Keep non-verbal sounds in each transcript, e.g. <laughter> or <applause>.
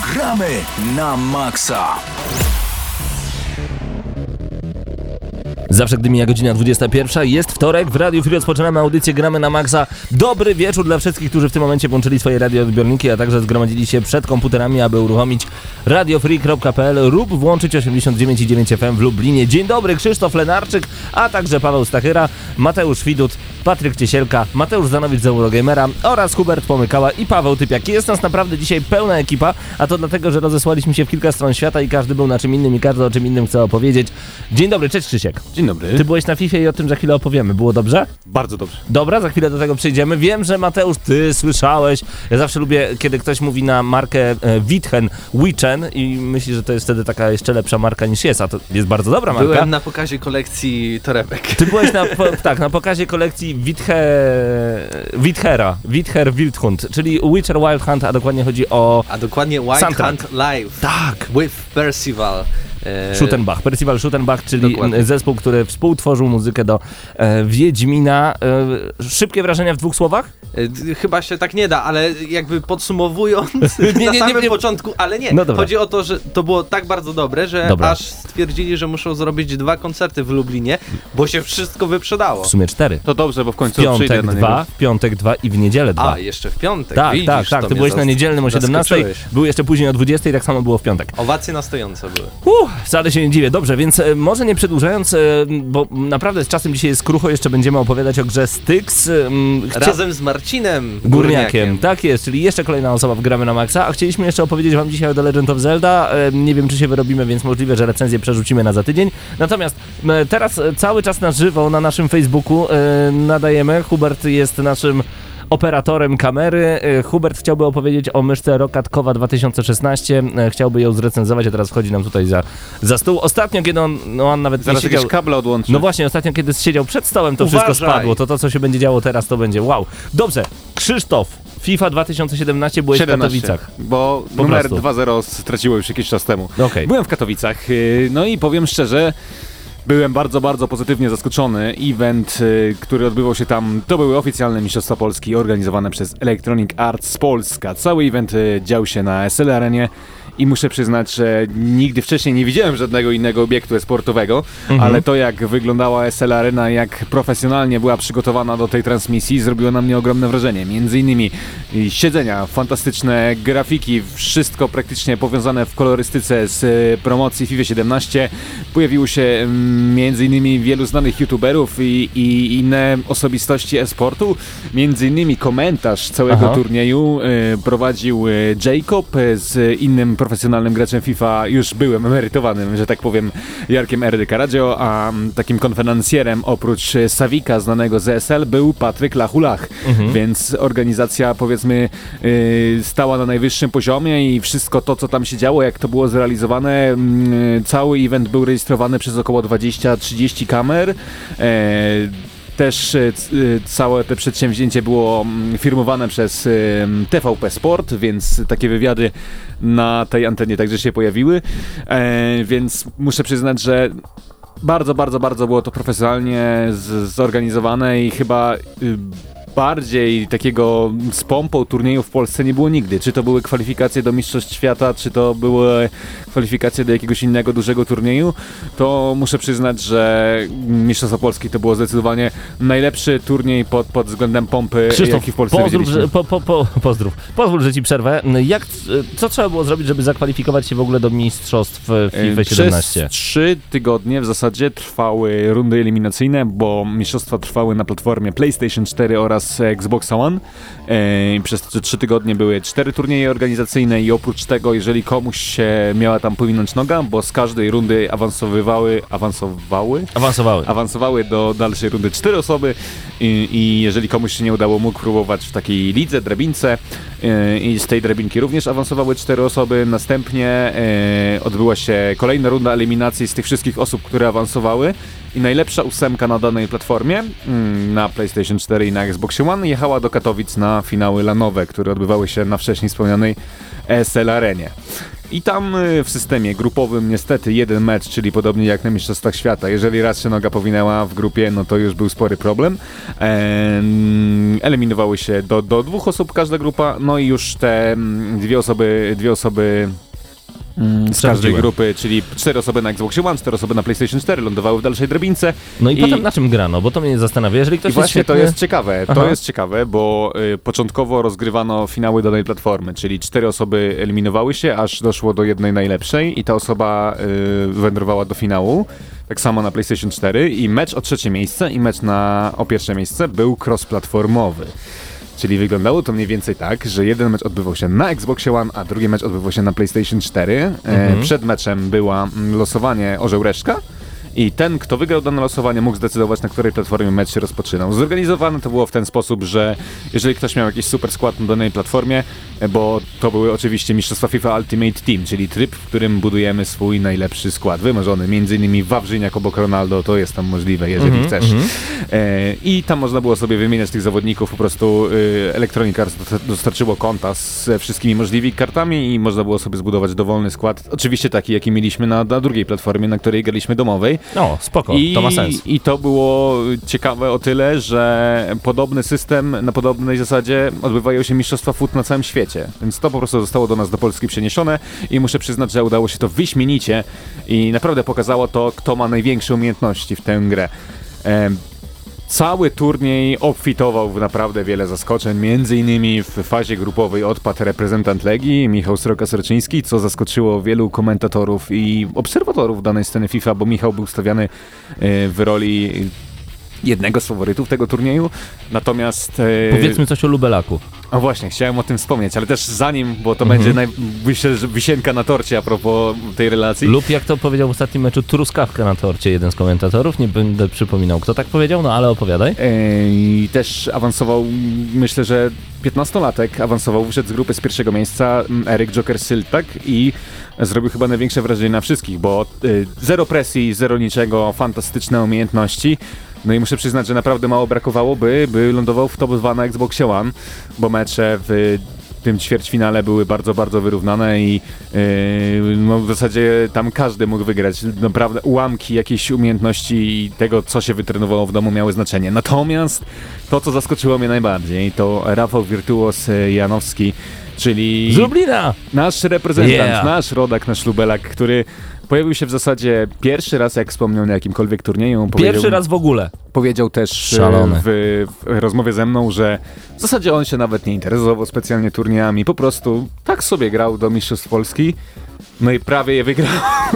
Gramy na maksa! Zawsze, gdy mija godzina 21, jest wtorek, w Radiu Free rozpoczynamy audycję Gramy na Maxa. Dobry wieczór dla wszystkich, którzy w tym momencie włączyli swoje radioodbiorniki, a także zgromadzili się przed komputerami, aby uruchomić radiofree.pl lub włączyć 89,9 FM w Lublinie. Dzień dobry, Krzysztof Lenarczyk, a także Paweł Stachyra, Mateusz Widut, Patryk Ciesielka, Mateusz Zanowicz z Eurogamera oraz Hubert Pomykała i Paweł Typiak. Jest nas naprawdę dzisiaj pełna ekipa, a to dlatego, że rozesłaliśmy się w kilka stron świata i każdy był na czym innym i każdy o czym innym chce opowiedzieć. Dzień dobry, cześć Krzysiek. Dzień dobry. Ty byłeś na FIFA i o tym za chwilę opowiemy. Było dobrze? Bardzo dobrze. Dobra, za chwilę do tego przejdziemy. Wiem, że Mateusz, ty słyszałeś. Ja zawsze lubię, kiedy ktoś mówi na markę e, Witchen, Witchen i myśli, że to jest wtedy taka jeszcze lepsza marka niż jest, a to jest bardzo dobra marka. Byłem na pokazie kolekcji torebek. Ty byłeś na, po, tak, na pokazie kolekcji Withe, Withera, Wither Wildhund, czyli Witcher Wild Hunt, a dokładnie chodzi o A dokładnie White Soundtrack. Hunt Live tak, with Percival. E, Schuttenbach, Percival Schuttenbach, czyli Dokładnie. zespół, który współtworzył muzykę do e, Wiedźmina. E, szybkie wrażenia w dwóch słowach? e, Chyba się tak nie da, ale jakby podsumowując Nie, <laughs> na nie, samym nie, nie. początku, ale nie. No. Chodzi o to, że to było tak bardzo dobre, że Dobra. aż stwierdzili, że muszą zrobić dwa koncerty w Lublinie, bo się wszystko wyprzedało. W sumie cztery. To dobrze, bo w W końcu przyjdę piątek na dwa, niego. w piątek dwa i w niedzielę dwa. A, jeszcze w piątek. tak, Widzisz, tak, tak. to Ty byłeś na niedzielnym o 17, zaskoczyłeś. był jeszcze później o 20 i tak samo było w piątek. Owacje na stojąco były. Uff, wcale się nie dziwię. Dobrze, więc e, może nie przedłużając, e, bo naprawdę z czasem dzisiaj jest krucho, jeszcze będziemy opowiadać o grze Styx. M, chcia- Razem z Marcinem Górniakiem. Tak jest, czyli jeszcze kolejna osoba w Gramy na Maxa, a chcieliśmy jeszcze opowiedzieć wam dzisiaj o The Legend of Zelda. E, Nie wiem, czy się wyrobimy, więc możliwe, że recenzję przerzucimy na za tydzień. Natomiast teraz cały czas na żywo na naszym Facebooku nadajemy. Hubert jest naszym operatorem kamery. E, Hubert chciałby opowiedzieć o myszce Rokatkowa 2016. E, Chciałby ją zrecenzować, a teraz wchodzi nam tutaj za, za stół. Ostatnio, kiedy on, no on nawet Zaraz nie siedział... kable odłączę. No właśnie, ostatnio kiedy siedział przed stołem, to Uważaj. wszystko spadło. To to, co się będzie działo teraz, to będzie wow. Dobrze, Krzysztof, FIFA 2017 byłeś 17, w Katowicach. Bo Po numer prostu. 2-0 straciło już jakiś czas temu. Okej. Byłem w Katowicach, yy, no i powiem szczerze, byłem bardzo, bardzo pozytywnie zaskoczony. Event, yy, który odbywał się tam, to były oficjalne Mistrzostwa Polski organizowane przez Electronic Arts Polska. Cały event yy, dział się na SL Arenie. I muszę przyznać, że nigdy wcześniej nie widziałem żadnego innego obiektu sportowego, Mhm. ale to jak wyglądała SL Arena, jak profesjonalnie była przygotowana do tej transmisji, zrobiło na mnie ogromne wrażenie. Między innymi siedzenia, fantastyczne grafiki, wszystko praktycznie powiązane w kolorystyce z e, promocji FIFA 17. Pojawiło się mm, między innymi wielu znanych youtuberów i, i inne osobistości e-sportu. Między innymi komentarz całego Aha. turnieju e, prowadził e, Jacob z innym profesjonalnym graczem FIFA, już byłem emerytowanym, że tak powiem, Jarkiem Erdy Karadio, a mm, takim konferencjerem oprócz Savika, znanego z ESL, był Patryk Lachulach, więc organizacja powiedzmy y, stała na najwyższym poziomie i wszystko to, co tam się działo, jak to było zrealizowane, mm, cały event był rejestrowany przez około 20-30 kamer. E, też e, e, całe to przedsięwzięcie było mm, firmowane przez em, TVP Sport, więc takie wywiady na tej antenie także się pojawiły. E, więc muszę przyznać, że bardzo, bardzo, bardzo było to profesjonalnie zorganizowane i chyba y, bardziej takiego z pompą turnieju w Polsce nie było nigdy. Czy to były kwalifikacje do Mistrzostw Świata, czy to były kwalifikacje do jakiegoś innego dużego turnieju, to muszę przyznać, że Mistrzostwa Polski to było zdecydowanie najlepszy turniej pod, pod względem pompy, Krzysztof, jaki w Polsce pozdrów, że, po, po, po, pozdrów. Pozwól, że ci przerwę. Jak, co trzeba było zrobić, żeby zakwalifikować się w ogóle do mistrzostw FIFA 17? Przez trzy tygodnie w zasadzie trwały rundy eliminacyjne, bo mistrzostwa trwały na platformie PlayStation 4 oraz Xbox One. E, Przez te trzy tygodnie były cztery turnieje organizacyjne i oprócz tego, jeżeli komuś się miała tam powinąć noga, bo z każdej rundy awansowywały, awansowały? Awansowały. awansowały do dalszej rundy cztery osoby i, i jeżeli komuś się nie udało, mógł próbować w takiej lidze, drabince e, i z tej drabinki również awansowały cztery osoby. Następnie e, odbyła się kolejna runda eliminacji z tych wszystkich osób, które awansowały i najlepsza ósemka na danej platformie mm, na PlayStation 4 i na Xbox One jechała do Katowic na finały lanowe, które odbywały się na wcześniej wspomnianej ESL Arenie. I tam y, w systemie grupowym niestety jeden mecz, czyli podobnie jak na Mistrzostwach Świata. Jeżeli raz się noga powinęła w grupie, no to już był spory problem. Em, Eliminowały się do, do dwóch osób każda grupa, no i już te mm, dwie osoby, dwie osoby z każdej grupy, czyli cztery osoby na Xboxie One, cztery osoby na PlayStation 4 lądowały w dalszej drabince. No i, I- potem na czym grano? Bo to mnie zastanawia. Jeżeli ktoś I właśnie jest to świetny... jest ciekawe, Aha. to jest ciekawe, bo y, początkowo rozgrywano finały danej platformy, czyli cztery osoby eliminowały się, aż doszło do jednej najlepszej i ta osoba y, wędrowała do finału. Tak samo na PlayStation 4 i mecz o trzecie miejsce i mecz na o pierwsze miejsce był cross-platformowy. Czyli wyglądało to mniej więcej tak, że jeden mecz odbywał się na Xboxie One, a drugi mecz odbywał się na PlayStation 4. E, Mhm. przed meczem była mm, losowanie orzeł reszka i ten, kto wygrał dane losowanie, mógł zdecydować, na której platformie mecz się rozpoczynał. Zorganizowane to było w ten sposób, że jeżeli ktoś miał jakiś super skład na danej platformie, bo to były oczywiście mistrzostwa FIFA Ultimate Team, czyli tryb, w którym budujemy swój najlepszy skład, wymarzony, między innymi Wawrzyniak obok Ronaldo, to jest tam możliwe, jeżeli Mhm, chcesz. E, I tam można było sobie wymieniać tych zawodników, po prostu y, Electronic Arts dosta- dostarczyło konta ze wszystkimi możliwymi kartami i można było sobie zbudować dowolny skład. Oczywiście taki, jaki mieliśmy na, na drugiej platformie, na której graliśmy domowej. No, spoko, I, to ma sens. I to było ciekawe o tyle, że podobny system, na podobnej zasadzie odbywają się mistrzostwa FUT na całym świecie. Więc to po prostu zostało do nas do Polski przeniesione i muszę przyznać, że udało się to wyśmienicie i naprawdę pokazało to, kto ma największe umiejętności w tę grę. Cały turniej obfitował w naprawdę wiele zaskoczeń, między innymi w fazie grupowej odpadł reprezentant Legii, Michał Sroka-Serczyński, co zaskoczyło wielu komentatorów i obserwatorów danej sceny FIFA, bo Michał był stawiany e, w roli jednego z faworytów tego turnieju, natomiast... e, Powiedzmy coś o Lubelaku. A właśnie, chciałem o tym wspomnieć, ale też zanim, bo to Mhm. będzie naj... myślę, że wisienka na torcie a propos tej relacji. Lub jak to powiedział w ostatnim meczu, truskawka na torcie jeden z komentatorów. Nie będę przypominał, kto tak powiedział, no ale opowiadaj. E, I też awansował, myślę, że 15-latek awansował, wyszedł z grupy z pierwszego miejsca Eryk Joker Syltak i zrobił chyba największe wrażenie na wszystkich, bo y, zero presji, zero niczego, fantastyczne umiejętności. No i muszę przyznać, że naprawdę mało brakowało, by, by lądował w top 2 na Xboxie One, bo mecze w tym ćwierćfinale były bardzo, bardzo wyrównane i yy, no w zasadzie tam każdy mógł wygrać. Naprawdę ułamki jakiejś umiejętności i tego, co się wytrenowało w domu miały znaczenie. Natomiast to, co zaskoczyło mnie najbardziej, to Rafał Wirtuos e, Janowski, czyli Z Lublina! nasz reprezentant, Yeah. nasz rodak, nasz lubelak, który pojawił się w zasadzie pierwszy raz, jak wspomniał, na jakimkolwiek turnieju. Pierwszy raz w ogóle. Powiedział też e, w, w rozmowie ze mną, że w zasadzie on się nawet nie interesował specjalnie turniejami, po prostu tak sobie grał do Mistrzostw Polski. No i prawie je wygrał.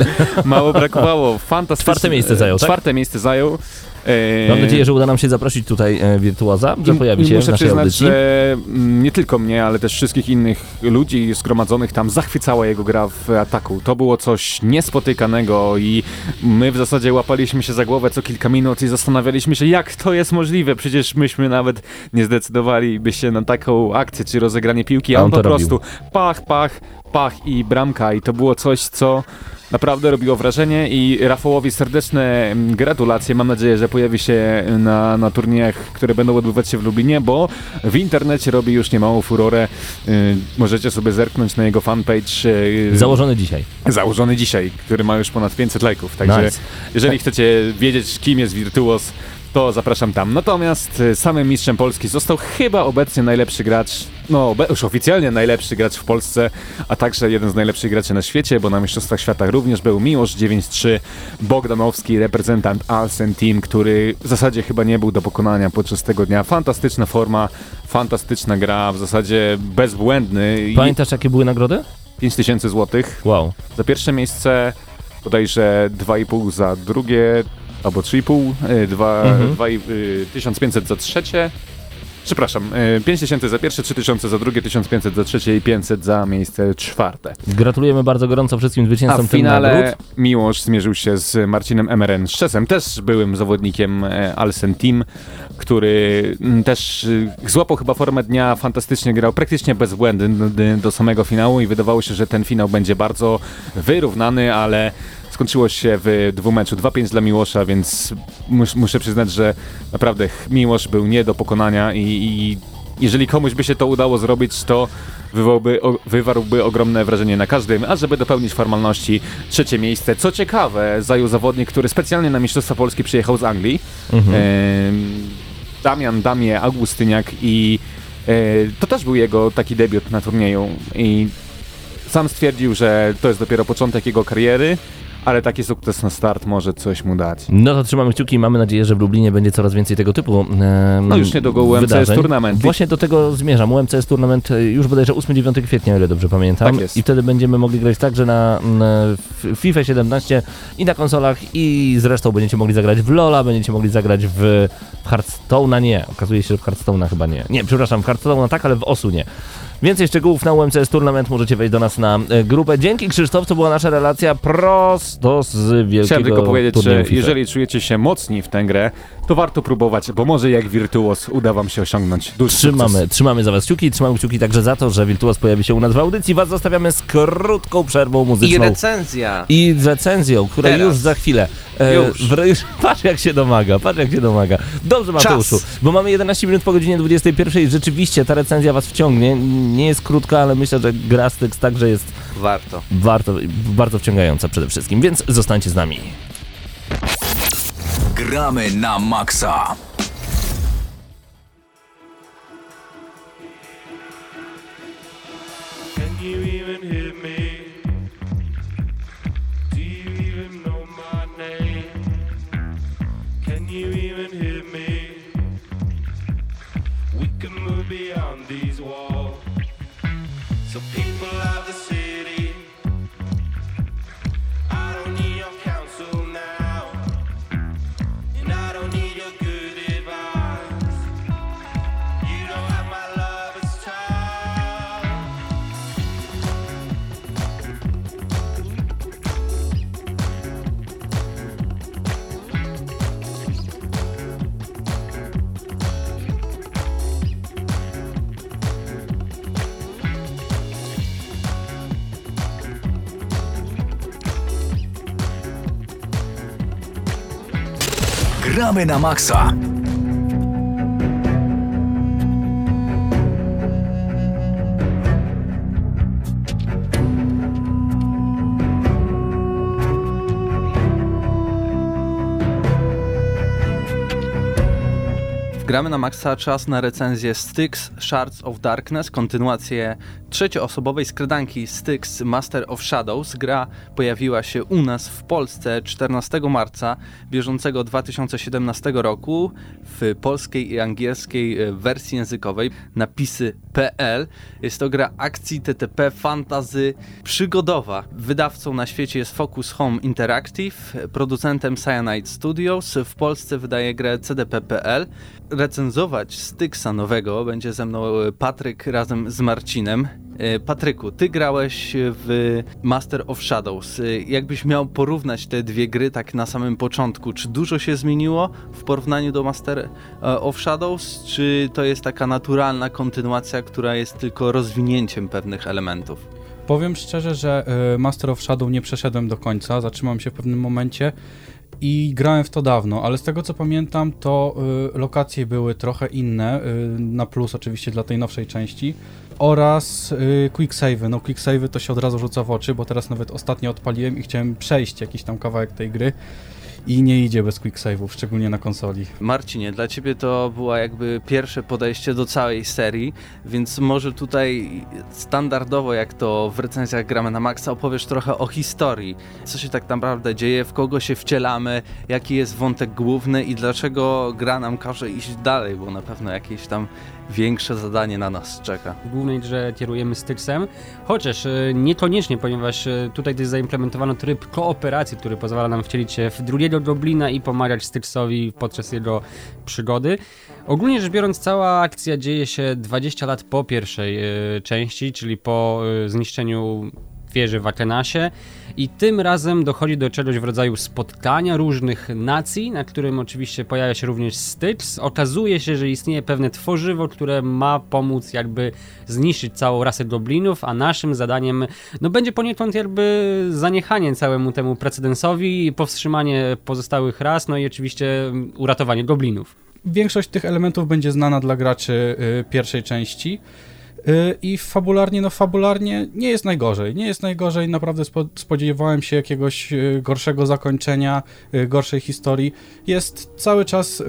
<laughs> Mało brakowało. Fantastyczne. Czwarte miejsce zajął, tak? Czwarte miejsce zajął. E, Mam nadzieję, że uda nam się zaprosić tutaj e, wirtuoza, że pojawi się w muszę naszej przyznać, audycji. że mm, nie tylko mnie, ale też wszystkich innych ludzi zgromadzonych tam zachwycała jego gra w ataku. To było coś niespotykanego i my w zasadzie łapaliśmy się za głowę co kilka minut i zastanawialiśmy się, jak to jest możliwe. Przecież myśmy nawet nie zdecydowaliby się na taką akcję czy rozegranie piłki, a on, on po robił. prostu pach, pach, pach i bramka i to było coś, co naprawdę robiło wrażenie i Rafałowi serdeczne mm, gratulacje. Mam nadzieję, że pojawi się na, na turniejach, które będą odbywać się w Lublinie, bo w internecie robi już niemałą furorę. Y, możecie sobie zerknąć na jego fanpage y, Założony dzisiaj. założony dzisiaj, który ma już ponad 500 lajków. Także Nice. jeżeli chcecie wiedzieć, kim jest Virtuos, to zapraszam tam. Natomiast y, samym mistrzem Polski został chyba obecnie najlepszy gracz, no już oficjalnie najlepszy gracz w Polsce, a także jeden z najlepszych graczy na świecie, bo na Mistrzostwach Świata również był Miłosz 9-3, Bogdanowski, reprezentant Alsen Team, który w zasadzie chyba nie był do pokonania podczas tego dnia. Fantastyczna forma, fantastyczna gra, w zasadzie bezbłędny. Pamiętasz, jakie były nagrody? 5000 złotych. Wow. Za pierwsze miejsce bodajże 2,5 za drugie, albo 3,5, y, dwa- Mhm. dwa i- y, 1500 za trzecie. Przepraszam, y, 5000 za pierwsze, 3000 za drugie, 1500 za trzecie i 500 za miejsce czwarte. Gratulujemy bardzo gorąco wszystkim A zwycięzcom w tych finale. Miłosz zmierzył się z Marcinem Emeren Szczesem, też byłym zawodnikiem e, Alsen Team, który mm, też złapał chyba formę dnia, fantastycznie grał, praktycznie bezbłędny d- do samego finału i wydawało się, że ten finał będzie bardzo wyrównany, ale skończyło się w dwumeczu 2-5 dla Miłosza, więc mus, muszę przyznać, że naprawdę Miłosz był nie do pokonania i, i jeżeli komuś by się to udało zrobić, to wywołby, o, wywarłby ogromne wrażenie na każdym, a żeby dopełnić formalności, trzecie miejsce. Co ciekawe, zajął zawodnik, który specjalnie na Mistrzostwa Polski przyjechał z Anglii. Mhm. Em, Damian Damie Augustyniak i e, to też był jego taki debiut na turnieju i sam stwierdził, że to jest dopiero początek jego kariery, ale taki sukces na start może coś mu dać. No to trzymamy kciuki i mamy nadzieję, że w Lublinie będzie coraz więcej tego typu em, No już niedługo UMCS. Tournament. Właśnie do tego zmierzam. UMCS Tournament e, już bodajże 8-9 kwietnia, o ile dobrze pamiętam. Tak jest. I wtedy będziemy mogli grać także na w FIFA 17 i na konsolach i zresztą będziecie mogli zagrać w LoL'a, będziecie mogli zagrać w Hearthstone'a nie. Okazuje się, że w Hearthstone'a chyba nie. Nie, przepraszam, w Hearthstone'a tak, ale w OSU nie. Więcej szczegółów na UMCS Tournament możecie wejść do nas na e, grupę. Dzięki Krzysztof, to była nasza relacja prosto z wielkiego Chciałem tylko powiedzieć, że FIFA. jeżeli czujecie się mocni w tę grę, to warto próbować, bo może jak Virtuos uda wam się osiągnąć duży Trzymamy, sukces. trzymamy za was kciuki, trzymamy kciuki także za to, że Wirtuos pojawi się u nas w audycji. Was zostawiamy z krótką przerwą I muzyczną. recenzja. I z recenzją, która Teraz. już za chwilę. E, Już. w- już. <laughs> Patrz jak się domaga, patrz jak się domaga. Dobrze Mateuszu, bo mamy 11 minut po godzinie 21 i rzeczywiście ta recenzja was wciągnie. Nie jest krótka, ale myślę, że Grastyx także jest Warto. warto, bardzo wciągająca przede wszystkim, więc zostańcie z nami. Gramy na maksa. Can you even me? Gramy na maksa. Gramy na maksa czas na recenzję Styx Shards of Darkness, kontynuację trzecioosobowej skradanki Styx Master of Shadows. Gra pojawiła się u nas w Polsce 14 marca bieżącego 2017 roku w polskiej i angielskiej e, wersji językowej napisy.pl. Jest to gra akcji TTP fantazy przygodowa. Wydawcą na świecie jest Focus Home Interactive, producentem Cyanide Studios. W Polsce wydaje grę CDP.pl. Recenzować Styxa nowego będzie ze mną e, Patryk razem z Marcinem. E, Patryku, ty grałeś w Master of Shadows. E, Jakbyś miał porównać te dwie gry tak na samym początku, czy dużo się zmieniło w porównaniu do Master e, of Shadows, czy to jest taka naturalna kontynuacja, która jest tylko rozwinięciem pewnych elementów? Powiem szczerze, że Master of Shadow nie przeszedłem do końca, zatrzymałem się w pewnym momencie i grałem w to dawno, ale z tego co pamiętam, to y, lokacje były trochę inne, y, na plus oczywiście dla tej nowszej części, oraz y, quick. No quick save'y to się od razu rzuca w oczy, bo teraz nawet ostatnio odpaliłem i chciałem przejść jakiś tam kawałek tej gry i nie idzie bez quick save'ów, szczególnie na konsoli. Marcinie, dla ciebie to była jakby pierwsze podejście do całej serii, więc może tutaj standardowo, jak to w recenzjach gramy na maksa, opowiesz trochę o historii. Co się tak naprawdę dzieje, w kogo się wcielamy, jaki jest wątek główny i dlaczego gra nam każe iść dalej, bo na pewno jakieś tam większe zadanie na nas czeka. w głównej grze kierujemy Styxem, chociaż e, niekoniecznie, ponieważ e, tutaj też zaimplementowano tryb kooperacji, który pozwala nam wcielić się w drugiego Goblina i pomagać Styxowi podczas jego przygody. Ogólnie rzecz biorąc, cała akcja dzieje się 20 lat po pierwszej e, części, czyli po zniszczeniu wieży w i tym razem dochodzi do czegoś w rodzaju spotkania różnych nacji, na którym oczywiście pojawia się również Styx. Okazuje się, że istnieje pewne tworzywo, które ma pomóc jakby zniszczyć całą rasę goblinów, a naszym zadaniem no będzie poniekąd jakby zaniechanie całemu temu precedensowi, powstrzymanie pozostałych ras, no i oczywiście uratowanie goblinów. większość tych elementów będzie znana dla graczy y, pierwszej części. Y, I fabularnie, no fabularnie nie jest najgorzej. Nie jest najgorzej, naprawdę spo, spodziewałem się jakiegoś y, gorszego zakończenia, y, gorszej historii. Jest cały czas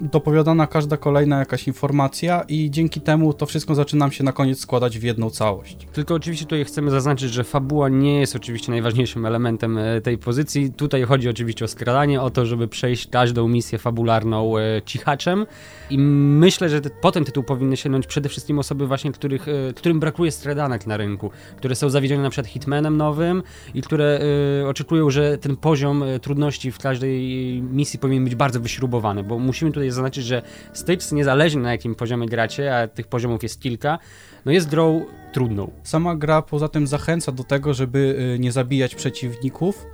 dopowiadana każda kolejna jakaś informacja i dzięki temu to wszystko zaczynam się na koniec składać w jedną całość. Tylko oczywiście tutaj chcemy zaznaczyć, że fabuła nie jest oczywiście najważniejszym elementem tej pozycji. Tutaj chodzi oczywiście o skradanie, o to, żeby przejść każdą misję fabularną cichaczem. I myślę, że po ten tytuł powinny sięgnąć przede wszystkim osoby właśnie, których, e, którym brakuje skradanek na rynku, które są zawiedzione na przykład Hitmanem nowym i które e, oczekują, że ten poziom e, trudności w każdej misji powinien być bardzo wyśrubowany, bo musimy tutaj zaznaczyć, że Styx, niezależnie na jakim poziomie gracie, a tych poziomów jest kilka, no jest grą trudną. Sama gra poza tym zachęca do tego, żeby y, nie zabijać przeciwników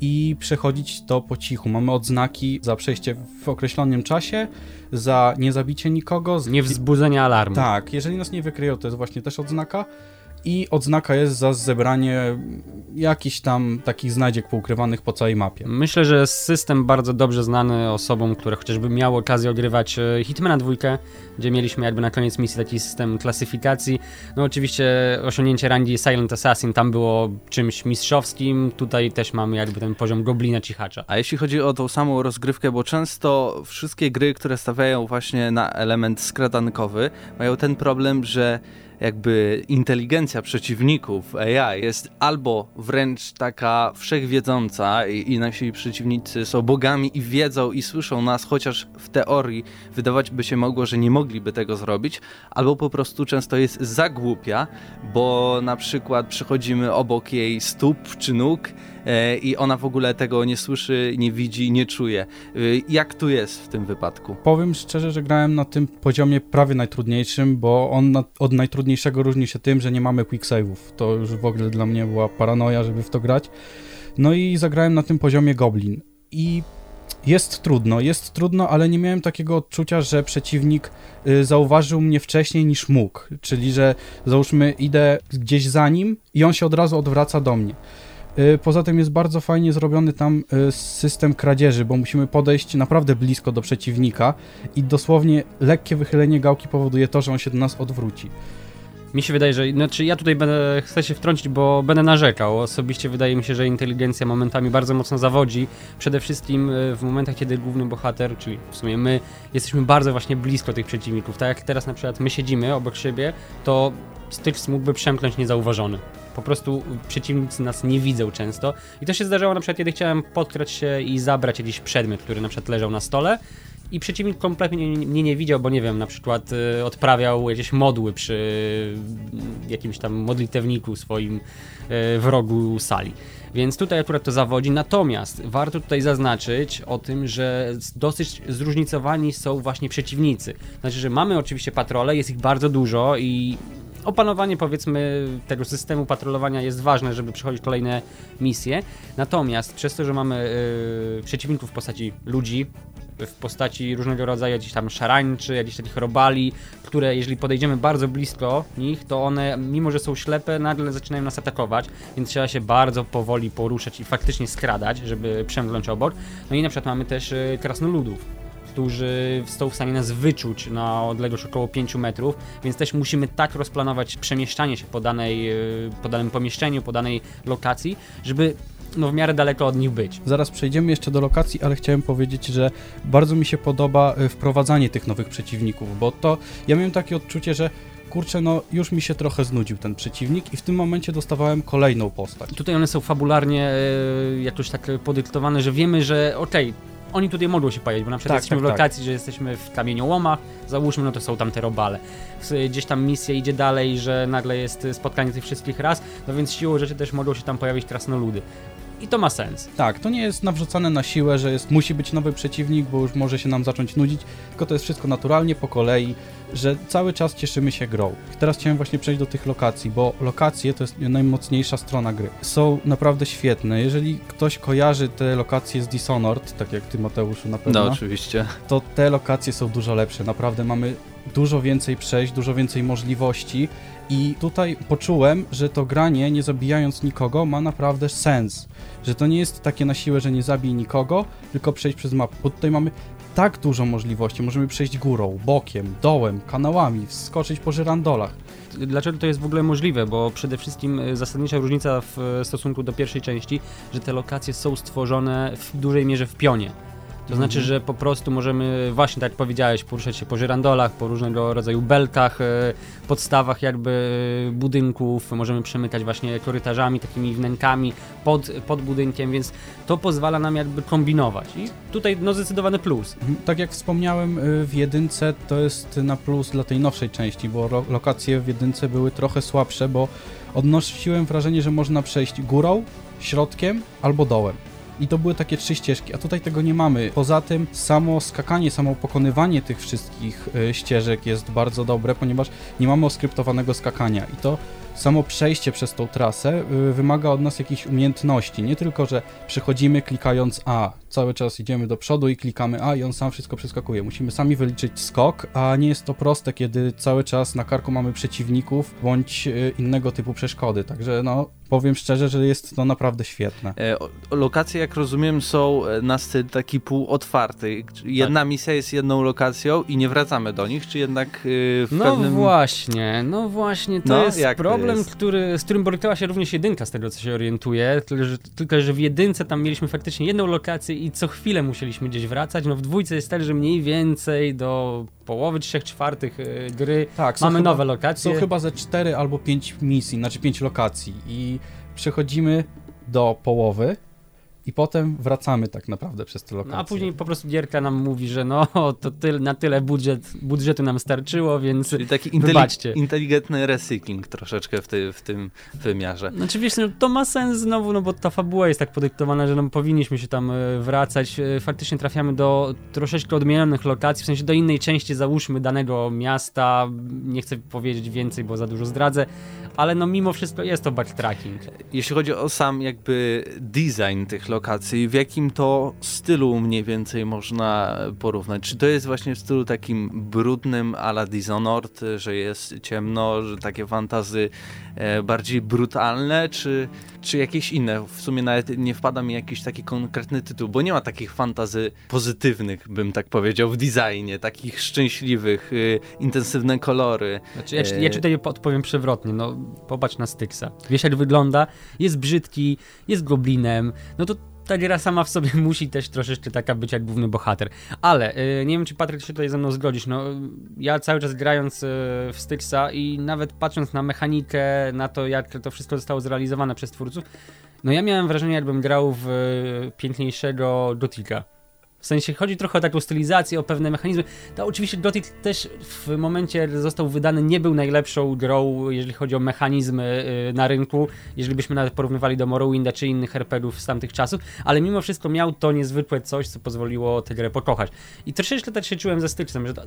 i przechodzić to po cichu. Mamy odznaki za przejście w określonym czasie, za niezabicie nikogo. z- Niewzbudzenia alarmu. Tak, jeżeli nas nie wykryją, to jest właśnie też odznaka. I odznaka jest za zebranie jakichś tam takich znajdziek poukrywanych po całej mapie. Myślę, że system bardzo dobrze znany osobom, które chociażby miały okazję ogrywać e, Hitmana dwójkę, gdzie mieliśmy jakby na koniec misji taki system klasyfikacji. No oczywiście osiągnięcie rangi Silent Assassin tam było czymś mistrzowskim, tutaj też mamy jakby ten poziom goblina cichacza. A jeśli chodzi o tą samą rozgrywkę, bo często wszystkie gry, które stawiają właśnie na element skradankowy, mają ten problem, że jakby inteligencja przeciwników AI jest albo wręcz taka wszechwiedząca i, i nasi przeciwnicy są bogami i wiedzą i słyszą nas, chociaż w teorii wydawać by się mogło, że nie mogliby tego zrobić, albo po prostu często jest za głupia, bo na przykład przechodzimy obok jej stóp czy nóg i ona w ogóle tego nie słyszy, nie widzi, nie czuje. Y, Jak tu jest w tym wypadku? Powiem szczerze, że grałem na tym poziomie prawie najtrudniejszym, bo on od najtrudniejszego różni się tym, że nie mamy quick save'ów. To już w ogóle dla mnie była paranoja, żeby w to grać. No i zagrałem na tym poziomie Goblin. I jest trudno, jest trudno, ale nie miałem takiego odczucia, że przeciwnik y, zauważył mnie wcześniej niż mógł. Czyli, że załóżmy idę gdzieś za nim i on się od razu odwraca do mnie. Y, Poza tym jest bardzo fajnie zrobiony tam y, system kradzieży, bo musimy podejść naprawdę blisko do przeciwnika i dosłownie lekkie wychylenie gałki powoduje to, że on się do nas odwróci. Mi się wydaje, że znaczy ja tutaj będę, chcę się wtrącić, bo będę narzekał. Osobiście wydaje mi się, że inteligencja momentami bardzo mocno zawodzi. Przede wszystkim e, w momentach, kiedy główny bohater, czyli w sumie my, jesteśmy bardzo właśnie blisko tych przeciwników. Tak jak teraz na przykład my siedzimy obok siebie, to Styx mógłby przemknąć niezauważony. Po prostu przeciwnicy nas nie widzą często. I to się zdarzało na przykład, kiedy chciałem podkrać się i zabrać jakiś przedmiot, który na przykład leżał na stole. I przeciwnik kompletnie mnie nie, widział, bo nie wiem, na przykład y, odprawiał jakieś modły przy y, jakimś tam modlitewniku swoim y, w rogu sali. Więc tutaj akurat to zawodzi. Natomiast warto tutaj zaznaczyć o tym, że dosyć zróżnicowani są właśnie przeciwnicy. Znaczy, że mamy oczywiście patrole, jest ich bardzo dużo i opanowanie powiedzmy tego systemu patrolowania jest ważne, żeby przechodzić kolejne misje. Natomiast przez to, że mamy y, przeciwników w postaci ludzi, w postaci różnego rodzaju jakichś tam szarańczy, jakichś takich robali, które jeżeli podejdziemy bardzo blisko nich, to one, mimo że są ślepe, nagle zaczynają nas atakować, więc trzeba się bardzo powoli poruszać i faktycznie skradać, żeby przemknąć obok. No i na przykład mamy też y, krasnoludów, którzy są w stanie nas wyczuć na odległość około 5 metrów, więc też musimy tak rozplanować przemieszczanie się po, danej, y, po danym pomieszczeniu, po danej lokacji, żeby no, w miarę daleko od nich być. Zaraz przejdziemy jeszcze do lokacji, ale chciałem powiedzieć, że bardzo mi się podoba y, wprowadzanie tych nowych przeciwników, bo to ja miałem takie odczucie, że kurczę, no już mi się trochę znudził ten przeciwnik i w tym momencie dostawałem kolejną postać. Tutaj one są fabularnie e, jakoś tak podyktowane, że wiemy, że okej, oni tutaj mogą się pojawić, bo na przykład Tak, jesteśmy tak, w tak. lokacji, że jesteśmy w kamieniołomach, załóżmy, no to są tam te robale. Gdzieś tam misja idzie dalej, że nagle jest spotkanie tych wszystkich ras, no więc siłą rzeczy też mogą się tam pojawić krasnoludy. I to ma sens. Tak, to nie jest nawrzucane na siłę, że jest, musi być nowy przeciwnik, bo już może się nam zacząć nudzić, tylko to jest wszystko naturalnie, po kolei, że cały czas cieszymy się grą. Teraz chciałem właśnie przejść do tych lokacji, bo lokacje to jest najmocniejsza strona gry. Są naprawdę świetne. Jeżeli ktoś kojarzy te lokacje z Dishonored, tak jak ty Mateuszu na pewno, No, oczywiście. to te lokacje są dużo lepsze. Naprawdę mamy dużo więcej przejść, dużo więcej możliwości i tutaj poczułem, że to granie, nie zabijając nikogo, ma naprawdę sens. Że to nie jest takie na siłę, że nie zabij nikogo, tylko przejść przez mapę, bo tutaj mamy tak dużo możliwości. Możemy przejść górą, bokiem, dołem, kanałami, wskoczyć po żyrandolach. Dlaczego to jest w ogóle możliwe? Bo przede wszystkim e, zasadnicza różnica w e, stosunku do pierwszej części, że te lokacje są stworzone w dużej mierze w pionie. To znaczy, Mhm. że po prostu możemy, właśnie tak jak powiedziałeś, poruszać się po żyrandolach, po różnego rodzaju belkach, e, podstawach jakby e, budynków, możemy przemykać właśnie korytarzami, takimi wnękami pod, pod budynkiem, więc to pozwala nam jakby kombinować. I tutaj no zdecydowany plus. Mhm. Tak jak wspomniałem y, w jedynce, to jest na plus dla tej nowszej części, bo lokacje w jedynce były trochę słabsze, bo odnosiłem wrażenie, że można przejść górą, środkiem albo dołem. I to były takie trzy ścieżki, a tutaj tego nie mamy. Poza tym samo skakanie, samo pokonywanie tych wszystkich y, ścieżek jest bardzo dobre, ponieważ nie mamy oskryptowanego skakania i to samo przejście przez tą trasę y, wymaga od nas jakichś umiejętności. Nie tylko, że przechodzimy klikając A, cały czas idziemy do przodu i klikamy A i on sam wszystko przeskakuje. Musimy sami wyliczyć skok, a nie jest to proste, kiedy cały czas na karku mamy przeciwników bądź y, innego typu przeszkody. Także no, powiem szczerze, że jest to naprawdę świetne. E, Lokacje, jak rozumiem, są e, na styl taki półotwarty. Jedna misja jest jedną lokacją i nie wracamy do nich, czy jednak e, w No pewnym... właśnie, no właśnie, to No, jest jak to problem, jest? Który, z którym borykała się również jedynka, z tego co się orientuję, tylko że, tylko że w jedynce tam mieliśmy faktycznie jedną lokację i co chwilę musieliśmy gdzieś wracać, no w dwójce jest tak, że mniej więcej do połowy, trzech czwartych y, gry Tak, mamy chyba- nowe lokacje. Są chyba ze 4 albo 5 misji, znaczy 5 lokacji i przechodzimy do połowy i potem wracamy tak naprawdę przez te lokacje. No a później po prostu gierka nam mówi, że no to tyl, na tyle budżet, budżetu nam starczyło, więc Czyli taki inteli- inteligentny recykling troszeczkę w, ty, w tym wymiarze. Znaczy wiesz, no, to ma sens znowu, no bo ta fabuła jest tak podyktowana, że no, powinniśmy się tam e, wracać. E, Faktycznie trafiamy do troszeczkę odmienionych lokacji, w sensie do innej części załóżmy danego miasta. Nie chcę powiedzieć więcej, bo za dużo zdradzę, ale no mimo wszystko jest to backtracking. Jeśli chodzi o sam jakby design tych lokacji, w jakim to stylu mniej więcej można porównać? Czy to jest właśnie w stylu takim brudnym a la Dishonored, że jest ciemno, że takie fantazy bardziej brutalne, czy, czy jakieś inne? W sumie nawet nie wpada mi jakiś taki konkretny tytuł, bo nie ma takich fantazy pozytywnych, bym tak powiedział, w designie, takich szczęśliwych, y, intensywne kolory. Znaczy, ja, E, ja tutaj odpowiem przewrotnie, no popatrz na Styxa. Wiesz jak wygląda, jest brzydki, jest goblinem, no to ta gra sama w sobie <laughs> musi też troszeczkę taka być jak główny bohater. Ale y, nie wiem, czy Patryk się tutaj ze mną zgodzisz, no ja cały czas grając y, w Styxa i nawet patrząc na mechanikę, na to jak to wszystko zostało zrealizowane przez twórców, no ja miałem wrażenie jakbym grał w y, piękniejszego Gotika. W sensie chodzi trochę o taką stylizację, o pewne mechanizmy. To oczywiście Gothic też w momencie, został wydany, nie był najlepszą grą, jeżeli chodzi o mechanizmy y, na rynku, jeżeli byśmy nawet porównywali do Morrowinda czy innych RPGów z tamtych czasów, ale mimo wszystko miał to niezwykłe coś, co pozwoliło tę grę pokochać. I troszeczkę tak się czułem ze Styxem, że to,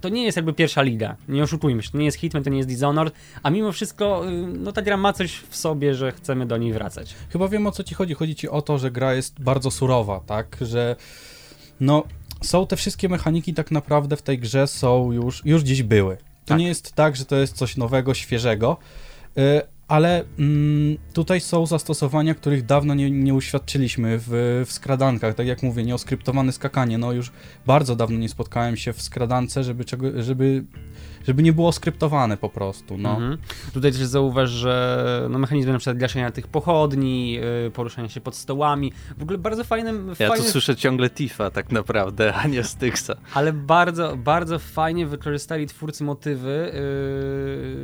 to nie jest jakby pierwsza liga, nie oszukujmy się, to nie jest Hitman, to nie jest Dishonored, a mimo wszystko, y, no ta gra ma coś w sobie, że chcemy do niej wracać. Chyba wiem o co ci chodzi. Chodzi ci o to, że gra jest bardzo surowa, tak? Że no są te wszystkie mechaniki tak naprawdę w tej grze są już, już gdzieś były. To Tak. nie jest tak, że to jest coś nowego, świeżego, y, ale mm, tutaj są zastosowania, których dawno nie, nie uświadczyliśmy w, w skradankach. Tak jak mówię, nieoskryptowane skakanie. No już bardzo dawno nie spotkałem się w skradance, żeby, czego, żeby, żeby nie było skryptowane po prostu. No. Mhm. Tutaj też zauważ, że no, mechanizmy na przykład gaszenia tych pochodni, yy, poruszania się pod stołami, w ogóle bardzo fajnym, Ja tu fajny, słyszę ciągle Tifa tak naprawdę, a nie Styxa. ale bardzo, bardzo fajnie wykorzystali twórcy motywy,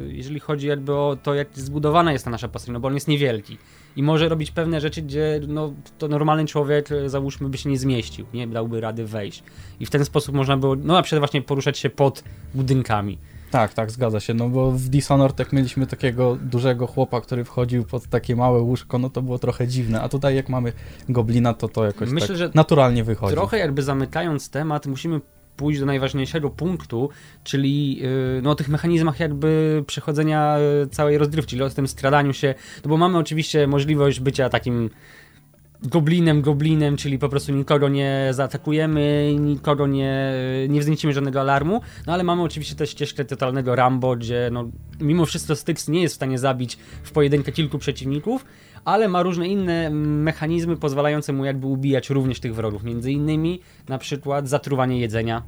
yy, jeżeli chodzi jakby o to, jak zbudowana jest ta nasza postać, no bo on jest niewielki i może robić pewne rzeczy, gdzie no, to normalny człowiek, yy, załóżmy, by się nie zmieścił, nie dałby rady wejść. I w ten sposób można było, no na przykład właśnie poruszać się pod budynkami. Tak, tak, zgadza się, no bo w Dishonored jak mieliśmy takiego dużego chłopa, który wchodził pod takie małe łóżko, no to było trochę dziwne, a tutaj jak mamy goblina, to to jakoś Myślę, tak że naturalnie wychodzi. Trochę jakby zamykając temat, musimy pójść do najważniejszego punktu, czyli yy, no, o tych mechanizmach jakby przechodzenia yy, całej rozgrywki, czyli o tym skradaniu się, no bo mamy oczywiście możliwość bycia takim goblinem, goblinem, czyli po prostu nikogo nie zaatakujemy, nikogo nie, nie wzniecimy żadnego alarmu, no ale mamy oczywiście też ścieżkę totalnego Rambo, gdzie no, mimo wszystko Styx nie jest w stanie zabić w pojedynkę kilku przeciwników, ale ma różne inne mechanizmy pozwalające mu jakby ubijać również tych wrogów, między innymi na przykład zatruwanie jedzenia,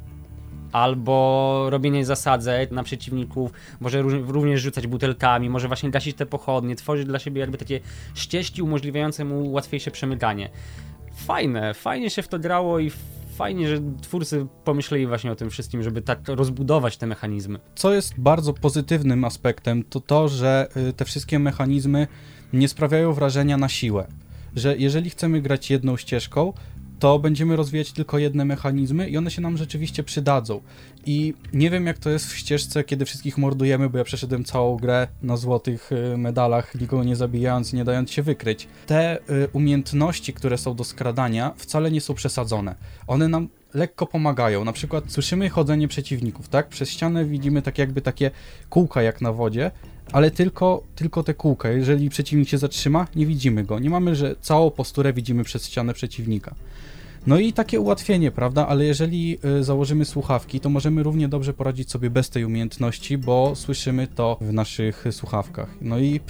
albo robienie zasadzek na przeciwników, może również rzucać butelkami, może właśnie gasić te pochodnie, tworzyć dla siebie jakby takie ścieżki umożliwiające mu łatwiejsze przemykanie. Fajne, fajnie się w to grało i fajnie, że twórcy pomyśleli właśnie o tym wszystkim, żeby tak rozbudować te mechanizmy. Co jest bardzo pozytywnym aspektem, to to, że y, te wszystkie mechanizmy nie sprawiają wrażenia na siłę. Że jeżeli chcemy grać jedną ścieżką, to będziemy rozwijać tylko jedne mechanizmy i one się nam rzeczywiście przydadzą. I nie wiem jak to jest w ścieżce, kiedy wszystkich mordujemy, bo ja przeszedłem całą grę na złotych y, medalach, nikogo nie zabijając, nie dając się wykryć. Te y, umiejętności, które są do skradania, wcale nie są przesadzone. One nam lekko pomagają. Na przykład słyszymy chodzenie przeciwników, tak? Przez ścianę widzimy tak jakby takie kółka jak na wodzie, ale tylko, tylko te kółka. Jeżeli przeciwnik się zatrzyma, nie widzimy go. Nie mamy, że całą posturę widzimy przez ścianę przeciwnika. No i takie ułatwienie, prawda? Ale jeżeli y, założymy słuchawki, to możemy równie dobrze poradzić sobie bez tej umiejętności, bo słyszymy to w naszych słuchawkach. No i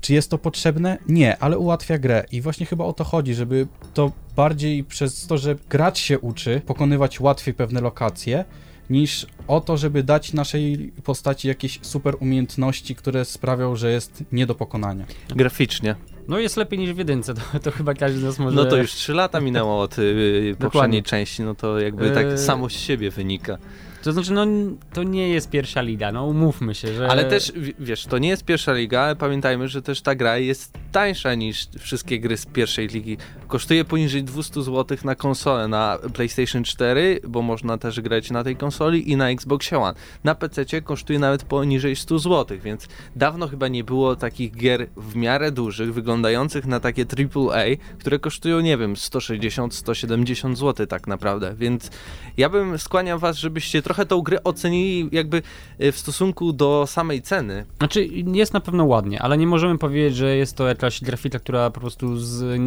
czy jest to potrzebne? Nie, ale ułatwia grę i właśnie chyba o to chodzi, żeby to bardziej przez to, że gracz się uczy pokonywać łatwiej pewne lokacje, niż o to, żeby dać naszej postaci jakieś super umiejętności, które sprawią, że jest nie do pokonania. Graficznie. No jest lepiej niż w jedynce, to, to chyba każdy z nas może... No to już 3 lata minęło od y, poprzedniej Dokładnie. części, no to jakby tak Eee, samo z siebie wynika. To znaczy, no to nie jest pierwsza liga, no umówmy się, że... Ale też, wiesz, to nie jest pierwsza liga, ale pamiętajmy, że też ta gra jest tańsza niż wszystkie gry z pierwszej ligi. Kosztuje poniżej 200 zł na konsolę, na PlayStation 4, bo można też grać na tej konsoli i na Xbox One. Na PC kosztuje nawet poniżej 100 zł, więc dawno chyba nie było takich gier w miarę dużych, wyglądających na takie AAA, które kosztują, nie wiem, 160-170 zł tak naprawdę, więc ja bym skłaniał was, żebyście trochę tą grę ocenili jakby y, w stosunku do samej ceny. Znaczy, jest na pewno ładnie, ale nie możemy powiedzieć, że jest to jakaś grafika, która po prostu z,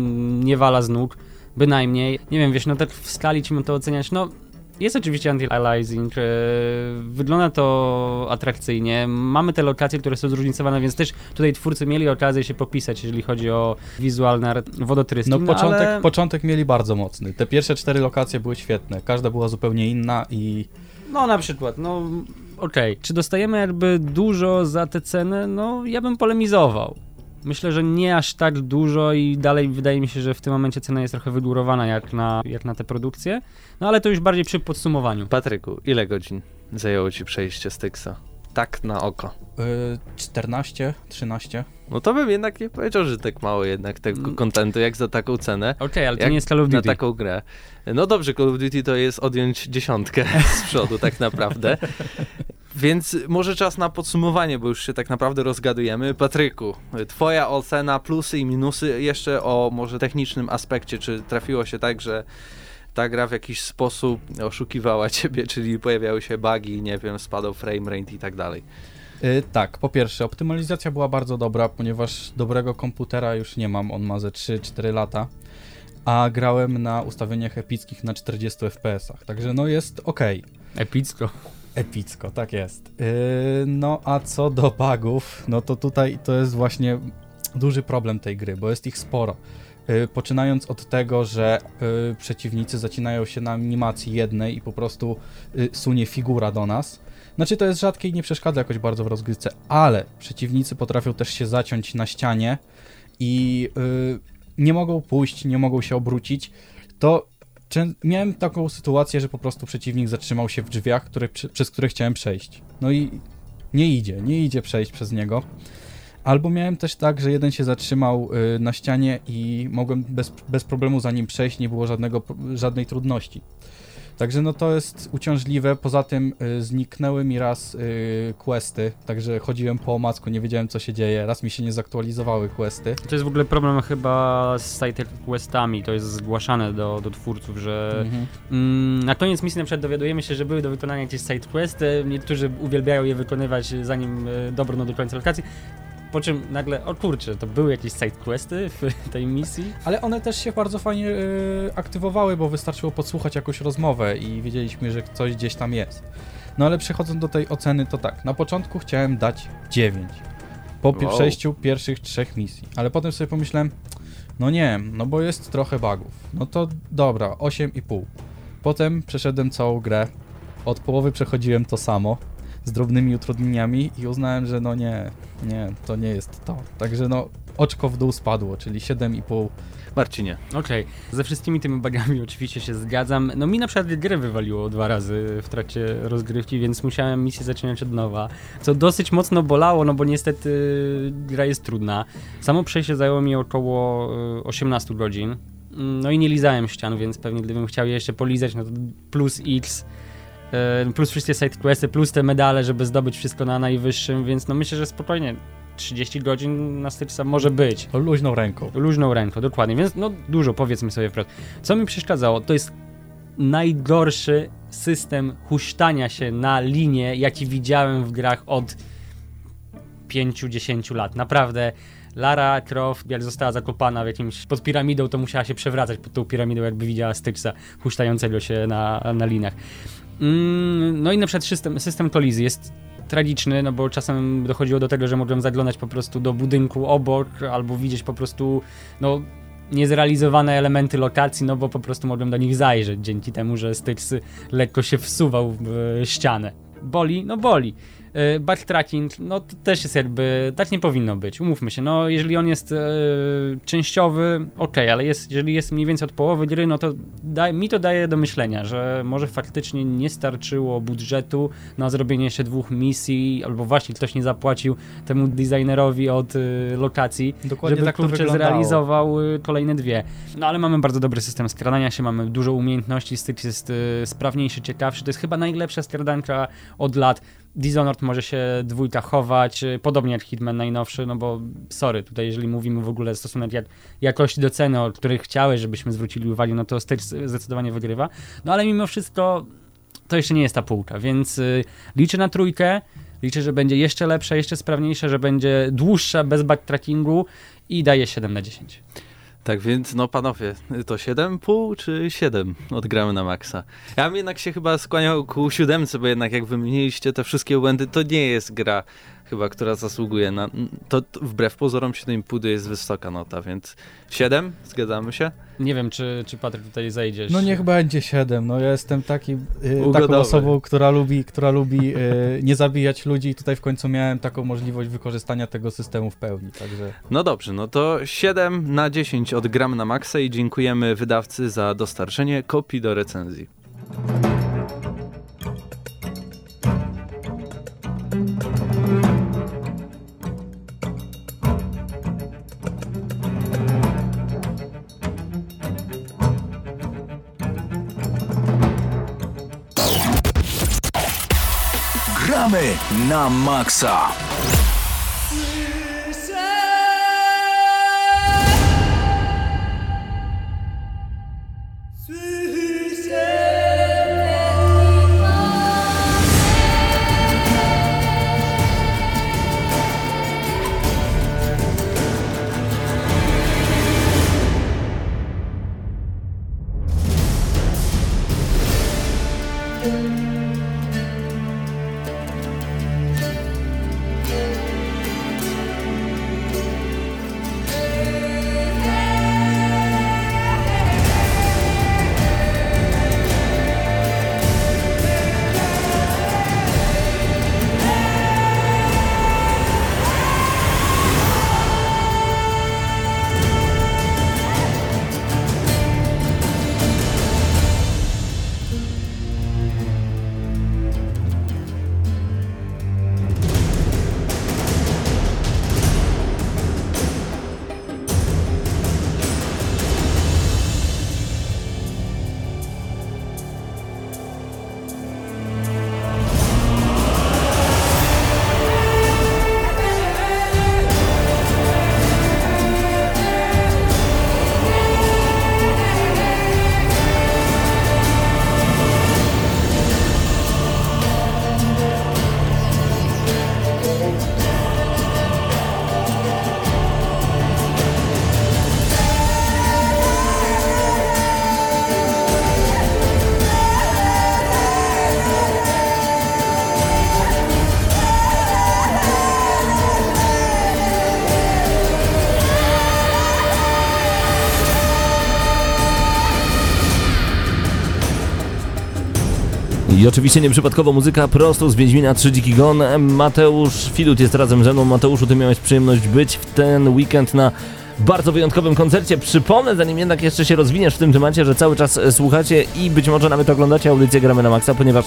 nie wala z nóg, bynajmniej. Nie wiem, wiesz, no tak w skali ci to oceniać, no jest oczywiście anti-aliasing, e, wygląda to atrakcyjnie, mamy te lokacje, które są zróżnicowane, więc też tutaj twórcy mieli okazję się popisać, jeżeli chodzi o wizualne wodotryski. No początek, ale... początek mieli bardzo mocny. Te pierwsze cztery lokacje były świetne. Każda była zupełnie inna i No na przykład, no okej. Czy dostajemy jakby dużo za tę cenę? No ja bym polemizował. Myślę, że nie aż tak dużo i dalej wydaje mi się, że w tym momencie cena jest trochę wygórowana jak na, jak na te produkcje. No ale to już bardziej przy podsumowaniu. Patryku, ile godzin zajęło ci przejście Styxa? Tak na oko. y, 14, 13. No to bym jednak nie powiedział, że tak mało jednak tego Mm. kontentu jak za taką cenę. Okej, ale to nie jest Call of na Duty. taką grę. No dobrze, Call of Duty to jest odjąć dziesiątkę z przodu tak naprawdę. <laughs> Więc może czas na podsumowanie, bo już się tak naprawdę rozgadujemy. Patryku, twoja ocena, plusy i minusy, jeszcze o może technicznym aspekcie, czy trafiło się tak, że ta gra w jakiś sposób oszukiwała ciebie, czyli pojawiały się bugi, nie wiem, spadał frame rate i tak dalej. Y, tak, po pierwsze, optymalizacja była bardzo dobra, ponieważ dobrego komputera już nie mam, on ma ze 3-4 lata, a grałem na ustawieniach epickich na 40 FPS-ach, także no jest ok. Epicko. Epicko, tak jest. Yy, no a co do bugów, no to tutaj to jest właśnie duży problem tej gry, bo jest ich sporo. Yy, poczynając od tego, że przeciwnicy zacinają się na animacji jednej i po prostu sunie figura do nas. Znaczy to jest rzadkie i nie przeszkadza jakoś bardzo w rozgrywce, ale przeciwnicy potrafią też się zaciąć na ścianie i yy, nie mogą pójść, nie mogą się obrócić. To miałem taką sytuację, że po prostu przeciwnik zatrzymał się w drzwiach, które, przez które chciałem przejść. No i nie idzie, nie idzie przejść przez niego. Albo miałem też tak, że jeden się zatrzymał y, na ścianie i mogłem bez, bez problemu za nim przejść, nie było żadnego, żadnej trudności. Także no to jest uciążliwe. Poza tym y, zniknęły mi raz y, questy, także chodziłem po omacku, nie wiedziałem co się dzieje. Raz mi się nie zaktualizowały questy. To jest w ogóle problem chyba z side questami, to jest zgłaszane do, do twórców, że Mhm. Mm, na koniec misji na przykład dowiadujemy się, że były do wykonania jakieś side questy. Niektórzy uwielbiają je wykonywać zanim e, dobrną do końca lokacji. Po czym nagle, o kurczę, to były jakieś sidequesty w <laughs> tej misji? Ale one też się bardzo fajnie y, aktywowały, bo wystarczyło podsłuchać jakąś rozmowę i wiedzieliśmy, że coś gdzieś tam jest. No ale przechodząc do tej oceny, to tak, na początku chciałem dać 9 po Wow. przejściu pierwszych trzech misji, ale potem sobie pomyślałem, no nie, no bo jest trochę bugów. No to dobra, 8,5. Potem przeszedłem całą grę, od połowy przechodziłem to samo, z drobnymi utrudnieniami i uznałem, że no nie, nie, to nie jest to. Także no, oczko w dół spadło, czyli 7,5 Marcinie. Okej, ze wszystkimi tymi bugami oczywiście się zgadzam. No mi na przykład grę wywaliło dwa razy w trakcie rozgrywki, więc musiałem misję zaczynać od nowa, co dosyć mocno bolało, no bo niestety gra jest trudna. Samo przejście zajęło mi około y, 18 godzin. Mm, No i nie lizałem ścian, więc pewnie gdybym chciał je jeszcze polizać, no to plus X, y, plus wszystkie sidequesty, plus te medale, żeby zdobyć wszystko na najwyższym, więc no myślę, że spokojnie 30 godzin na styczca może być. Luźną ręką. Luźną ręką, dokładnie. Więc no dużo, powiedzmy sobie wprost. Co mi przeszkadzało, to jest najgorszy system huśtania się na linię, jaki widziałem w grach od 5-10 lat. Naprawdę. Lara Croft, jak została zakopana w jakimś pod piramidą, to musiała się przewracać pod tą piramidą, jakby widziała Styxa huśtającego się na, na liniach. Mm, no i na przykład system, system kolizji jest tragiczny, no bo czasem dochodziło do tego, że mogłem zaglądać po prostu do budynku obok, albo widzieć po prostu, no, niezrealizowane elementy lokacji, no bo po prostu mogłem do nich zajrzeć, dzięki temu, że Styx lekko się wsuwał w e, ścianę. Boli? No boli. E, Backtracking, no to też jest jakby, tak nie powinno być, umówmy się, no jeżeli on jest e, częściowy, okej, ale jest, jeżeli jest mniej więcej od połowy gry, no to da, mi to daje do myślenia, że może faktycznie nie starczyło budżetu na zrobienie jeszcze dwóch misji, albo właśnie ktoś nie zapłacił temu designerowi od e, lokacji, Dokładnie żeby tak kurczę zrealizował y, kolejne dwie. No ale mamy bardzo dobry system skradania się, mamy dużo umiejętności, styk jest y, sprawniejszy, ciekawszy. To jest chyba najlepsza skradanka od lat. Dishonored może się dwójka chować, y, podobnie jak Hitman najnowszy, no bo sorry, tutaj jeżeli mówimy w ogóle stosunek jak, jakości do ceny, o których chciałeś, żebyśmy zwrócili uwagę, no to styk zdecydowanie wygrywa. No ale mimo wszystko to jeszcze nie jest ta półka, więc y, liczę na trójkę. Liczę, że będzie jeszcze lepsza, jeszcze sprawniejsza, że będzie dłuższa, bez backtrackingu i daję 7 na 10. Tak więc, no panowie, to 7,5 czy 7 odgramy na maksa? Ja bym jednak się chyba skłaniał ku siódemce, bo jednak jak wymieniliście te wszystkie błędy, to nie jest gra chyba, która zasługuje na... To to wbrew pozorom 7,5 to jest wysoka nota, więc 7? Zgadzamy się? Nie wiem, czy, czy Patryk tutaj zejdziesz. No niech będzie 7. No ja jestem taki, y, taką osobą, która lubi, która lubi y, nie zabijać ludzi i tutaj w końcu miałem taką możliwość wykorzystania tego systemu w pełni, także No dobrze, no to 7 na 10 odgramy na maksa i dziękujemy wydawcy za dostarczenie kopii do recenzji. Na maksa. Oczywiście nieprzypadkowo muzyka prosto z Wiedźmina 3 Dziki Gon. Mateusz Filut jest razem ze mną. Mateuszu, ty miałeś przyjemność być w ten weekend na bardzo wyjątkowym koncercie. Przypomnę, zanim jednak jeszcze się rozwiniesz w tym temacie, że cały czas słuchacie i być może nawet oglądacie audycję Gramy na Maxa, ponieważ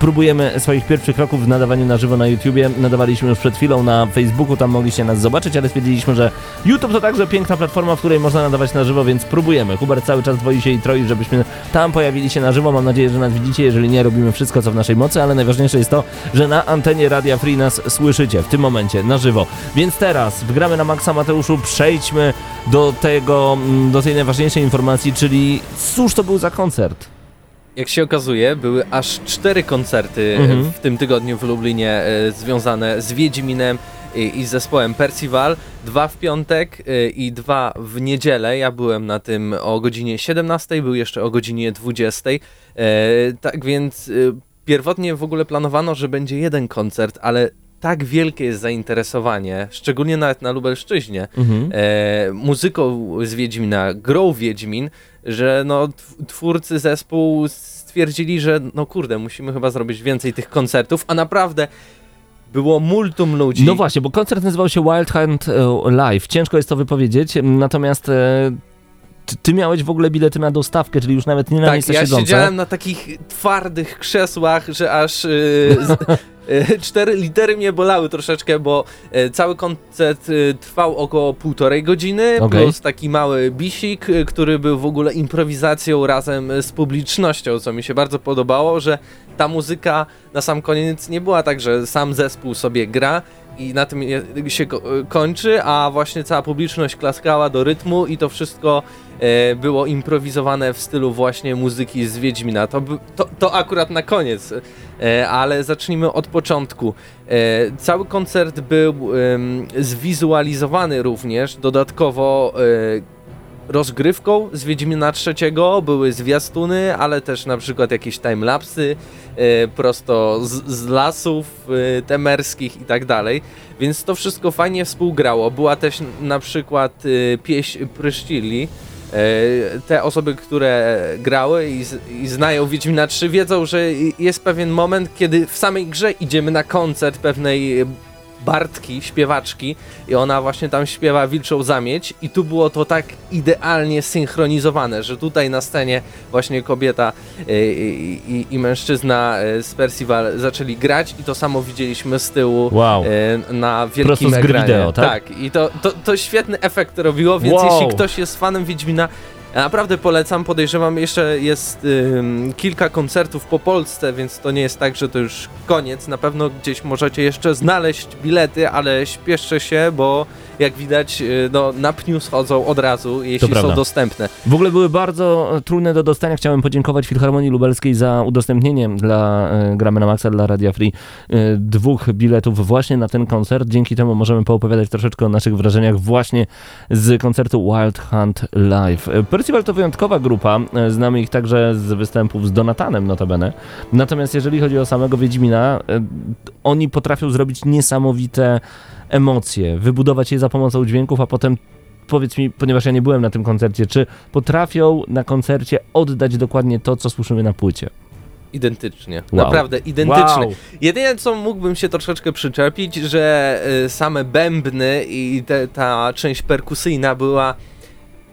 próbujemy swoich pierwszych kroków w nadawaniu na żywo na YouTubie. Nadawaliśmy już przed chwilą na Facebooku, tam mogliście nas zobaczyć, ale stwierdziliśmy, że YouTube to także piękna platforma, w której można nadawać na żywo, więc próbujemy. Hubert cały czas dwoi się i troi, żebyśmy tam pojawili się na żywo. Mam nadzieję, że nas widzicie. Jeżeli nie, robimy wszystko, co w naszej mocy, ale najważniejsze jest to, że na antenie Radia Free nas słyszycie w tym momencie na żywo. Więc teraz w Gramy na Maxa Mateuszu przejdźmy do tego, mm, do tej najważniejszej informacji, czyli cóż to był za koncert? Jak się okazuje, były aż cztery koncerty e, Mhm. w tym tygodniu w Lublinie e, związane z Wiedźminem i, i z zespołem Percival. Dwa w piątek e, i dwa w niedzielę. Ja byłem na tym o godzinie 17, był jeszcze o godzinie 20. E, tak więc pierwotnie w ogóle planowano, że będzie jeden koncert, ale tak wielkie jest zainteresowanie, szczególnie nawet na Lubelszczyźnie, Mhm. e, muzyką z Wiedźmina, grą Wiedźmin, że no tw- twórcy zespół stwierdzili, że no kurde, musimy chyba zrobić więcej tych koncertów, a naprawdę było multum ludzi. No właśnie, bo koncert nazywał się Wild Hunt e, Live. Ciężko jest to wypowiedzieć, natomiast e, ty, ty miałeś w ogóle bilety na dostawkę, czyli już nawet nie na tak, miejsce ja siedzące. siedziałem na takich twardych krzesłach, że aż y, z, <laughs> y, cztery litery mnie bolały troszeczkę, bo y, cały koncert y, trwał około półtorej godziny, Okej. plus taki mały bisik, y, który był w ogóle improwizacją razem z publicznością, co mi się bardzo podobało, że ta muzyka na sam koniec nie była tak, że sam zespół sobie gra i na tym się ko- kończy, a właśnie cała publiczność klaskała do rytmu i to wszystko e, było improwizowane w stylu właśnie muzyki z Wiedźmina. To, to, to akurat na koniec, e, ale zacznijmy od początku. E, cały koncert był zwizualizowany również, dodatkowo rozgrywką z Wiedźmina trzeciego, były zwiastuny, ale też na przykład jakieś timelapsy e, prosto z, z lasów e, temerskich i tak dalej, więc to wszystko fajnie współgrało. Była też na przykład e, pieśń Pryszcili, te osoby, które grały i, i znają Wiedźmina 3 wiedzą, że jest pewien moment, kiedy w samej grze idziemy na koncert pewnej Bartki, śpiewaczki i ona właśnie tam śpiewa Wilczą Zamieć i tu było to tak idealnie synchronizowane, że tutaj na scenie właśnie kobieta e, i, i, i mężczyzna e, z Percival zaczęli grać i to samo widzieliśmy z tyłu Wow. e, na wielkim ekranie. wideo, tak? i to, to, to świetny efekt robiło, więc Wow. jeśli ktoś jest fanem Wiedźmina, ja naprawdę polecam, podejrzewam, jeszcze jest ym, kilka koncertów po Polsce, więc to nie jest tak, że to już koniec. Na pewno gdzieś możecie jeszcze znaleźć bilety, ale śpieszcie się, bo jak widać, y, no, na pniu schodzą od razu, jeśli są prawda. dostępne. W ogóle były bardzo trudne do dostania. Chciałem podziękować Filharmonii Lubelskiej za udostępnienie dla e, Gramy na Maxa, dla Radia Free e, dwóch biletów właśnie na ten koncert. Dzięki temu możemy poopowiadać troszeczkę o naszych wrażeniach właśnie z koncertu Wild Hunt Live. E, Percival to wyjątkowa grupa. e, Znamy ich także z występów z Donatanem notabene. Natomiast jeżeli chodzi o samego Wiedźmina, e, oni potrafią zrobić niesamowite emocje, wybudować je za pomocą dźwięków, a potem powiedz mi, ponieważ ja nie byłem na tym koncercie, czy potrafią na koncercie oddać dokładnie to, co słyszymy na płycie? Identycznie. Wow. Naprawdę identycznie. Wow. Jedyne co mógłbym się troszeczkę przyczepić, że y, same bębny i te, ta część perkusyjna była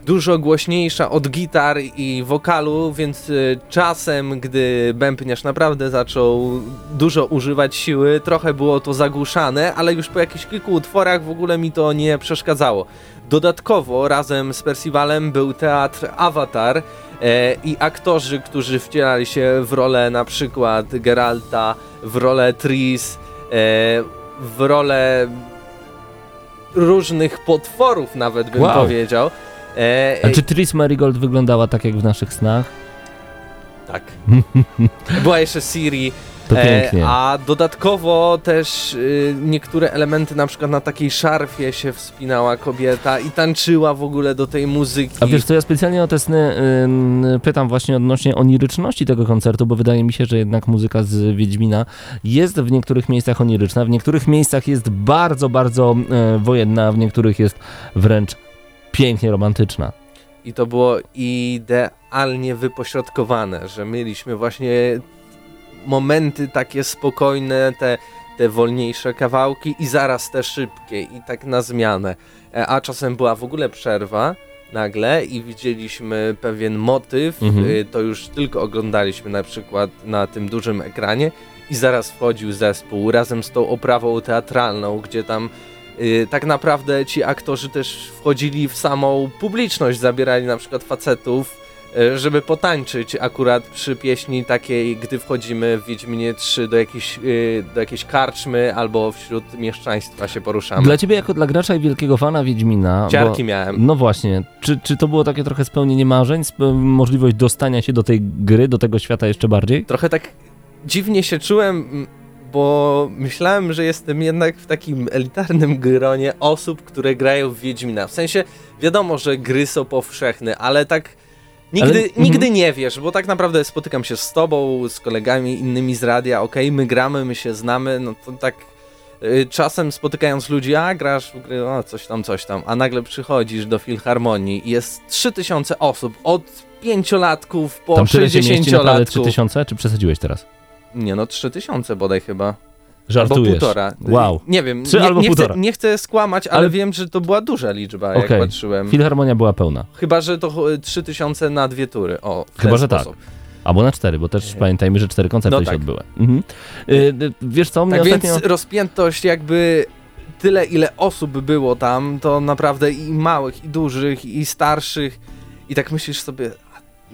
dużo głośniejsza od gitar i wokalu, więc y, czasem, gdy bębniarz naprawdę zaczął dużo używać siły, trochę było to zagłuszane, ale już po jakichś kilku utworach w ogóle mi to nie przeszkadzało. Dodatkowo razem z Percivalem był teatr Avatar e, i aktorzy, którzy wcielali się w rolę na przykład Geralta, w rolę Tris, e, w rolę różnych potworów nawet bym Wow. powiedział. E, A czy Tris Marigold wyglądała tak jak w naszych snach? Tak. <laughs> Była jeszcze Siri. To pięknie. a dodatkowo też y, niektóre elementy, na przykład na takiej szarfie się wspinała kobieta i tańczyła w ogóle do tej muzyki. A wiesz co, ja specjalnie o te sny pytam właśnie odnośnie oniryczności tego koncertu, bo wydaje mi się, że jednak muzyka z Wiedźmina jest w niektórych miejscach oniryczna, w niektórych miejscach jest bardzo, bardzo e, wojenna, a w niektórych jest wręcz pięknie romantyczna. I to było idealnie wypośrodkowane, że mieliśmy właśnie momenty takie spokojne, te, te wolniejsze kawałki i zaraz te szybkie i tak na zmianę. E, A czasem była w ogóle przerwa nagle i widzieliśmy pewien motyw, Mhm. y, to już tylko oglądaliśmy na przykład na tym dużym ekranie i zaraz wchodził zespół razem z tą oprawą teatralną, gdzie tam tak naprawdę ci aktorzy też wchodzili w samą publiczność, zabierali na przykład facetów, y, żeby potańczyć akurat przy pieśni takiej, gdy wchodzimy w Wiedźminie 3 do jakiejś, y, do jakiejś karczmy albo wśród mieszczaństwa się poruszamy. Dla ciebie jako dla gracza i wielkiego fana Wiedźmina... Ciarki bo- miałem. No właśnie, czy, czy to było takie trochę spełnienie marzeń, możliwość dostania się do tej gry, do tego świata jeszcze bardziej? Trochę tak dziwnie się czułem, bo myślałem, że jestem jednak w takim elitarnym gronie osób, które grają w Wiedźmina. W sensie, wiadomo, że gry są powszechne, ale tak nigdy, Ale- mhm. nigdy nie wiesz, bo tak naprawdę spotykam się z tobą, z kolegami innymi z radia, okej, my gramy, my się znamy, no to tak y, czasem spotykając ludzi, a grasz w gry, o coś tam, coś tam, a nagle przychodzisz do Filharmonii i jest 3000 osób, od pięciolatków po 60-latków. 3000, czy przesadziłeś teraz? Nie no, 3000 bodaj chyba. Żartujesz. Albo półtora. Wow. Nie wiem, Trzy nie, albo nie, chcę, półtora. nie chcę skłamać, ale, Ale- wiem, że to była duża liczba, jak Okej. patrzyłem. Filharmonia była pełna. Chyba, że to e, 3000 na dwie tury. O, Chyba, że tak. sposób. Albo na cztery, bo też pamiętajmy, że cztery koncerty No się tak. odbyły. Mhm. Y, y, wiesz co, mnie Tak ostatnio... więc rozpiętość jakby tyle, ile osób było tam, to naprawdę i małych, i dużych, i starszych. I tak myślisz sobie, "A,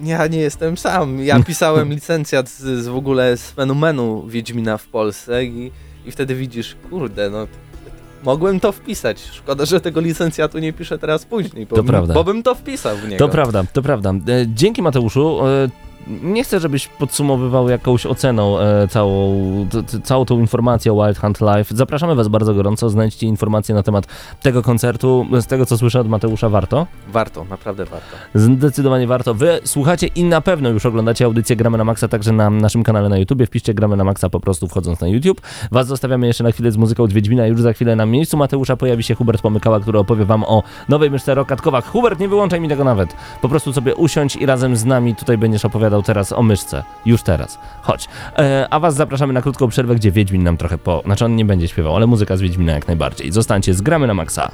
ja nie jestem sam. Ja <laughs> pisałem licencjat z, z w ogóle z fenomenu Wiedźmina w Polsce i, i wtedy widzisz, kurde, no mogłem to wpisać. Szkoda, że tego licencjatu nie piszę teraz później, bo, To prawda. bo bym to wpisał w niego. To prawda, to prawda. E, Dzięki Mateuszu. Nie chcę, żebyś podsumowywał jakąś oceną e, całą, t, całą tą informację o Wild Hunt Live. Zapraszamy Was bardzo gorąco, znajdźcie informacje na temat tego koncertu. Z tego, co słyszę od Mateusza, warto. Warto, naprawdę warto. Zdecydowanie warto. Wy słuchacie i na pewno już oglądacie audycję Gramy na Maxa także na naszym kanale na YouTubie. Wpiszcie Gramy na Maxa po prostu wchodząc na YouTube. Was zostawiamy jeszcze na chwilę z muzyką od Wiedźmina. Już za chwilę na miejscu Mateusza pojawi się Hubert Pomykała, który opowie Wam o nowej myszce Rokatkowach. Hubert, nie wyłączaj mi tego nawet. Po prostu sobie usiądź i razem z nami tutaj będziesz opowiadał teraz o myszce. Już teraz. Chodź. E, a Was zapraszamy na krótką przerwę, gdzie Wiedźmin nam trochę po... Znaczy on nie będzie śpiewał, ale muzyka z Wiedźmina jak najbardziej. Zostańcie z Gramy na Maxa.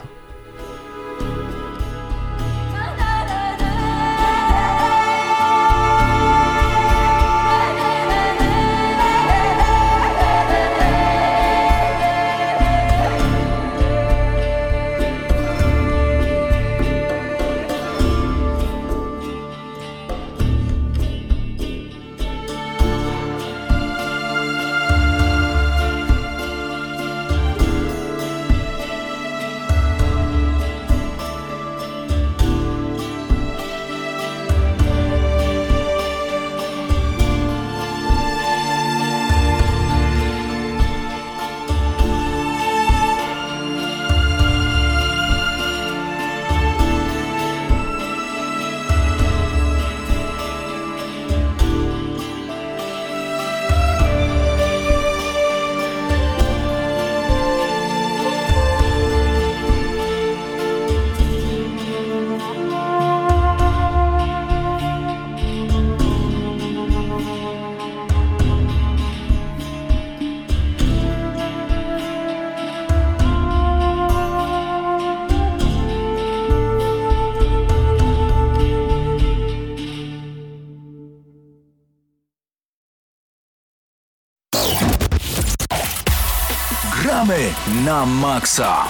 Na maksa.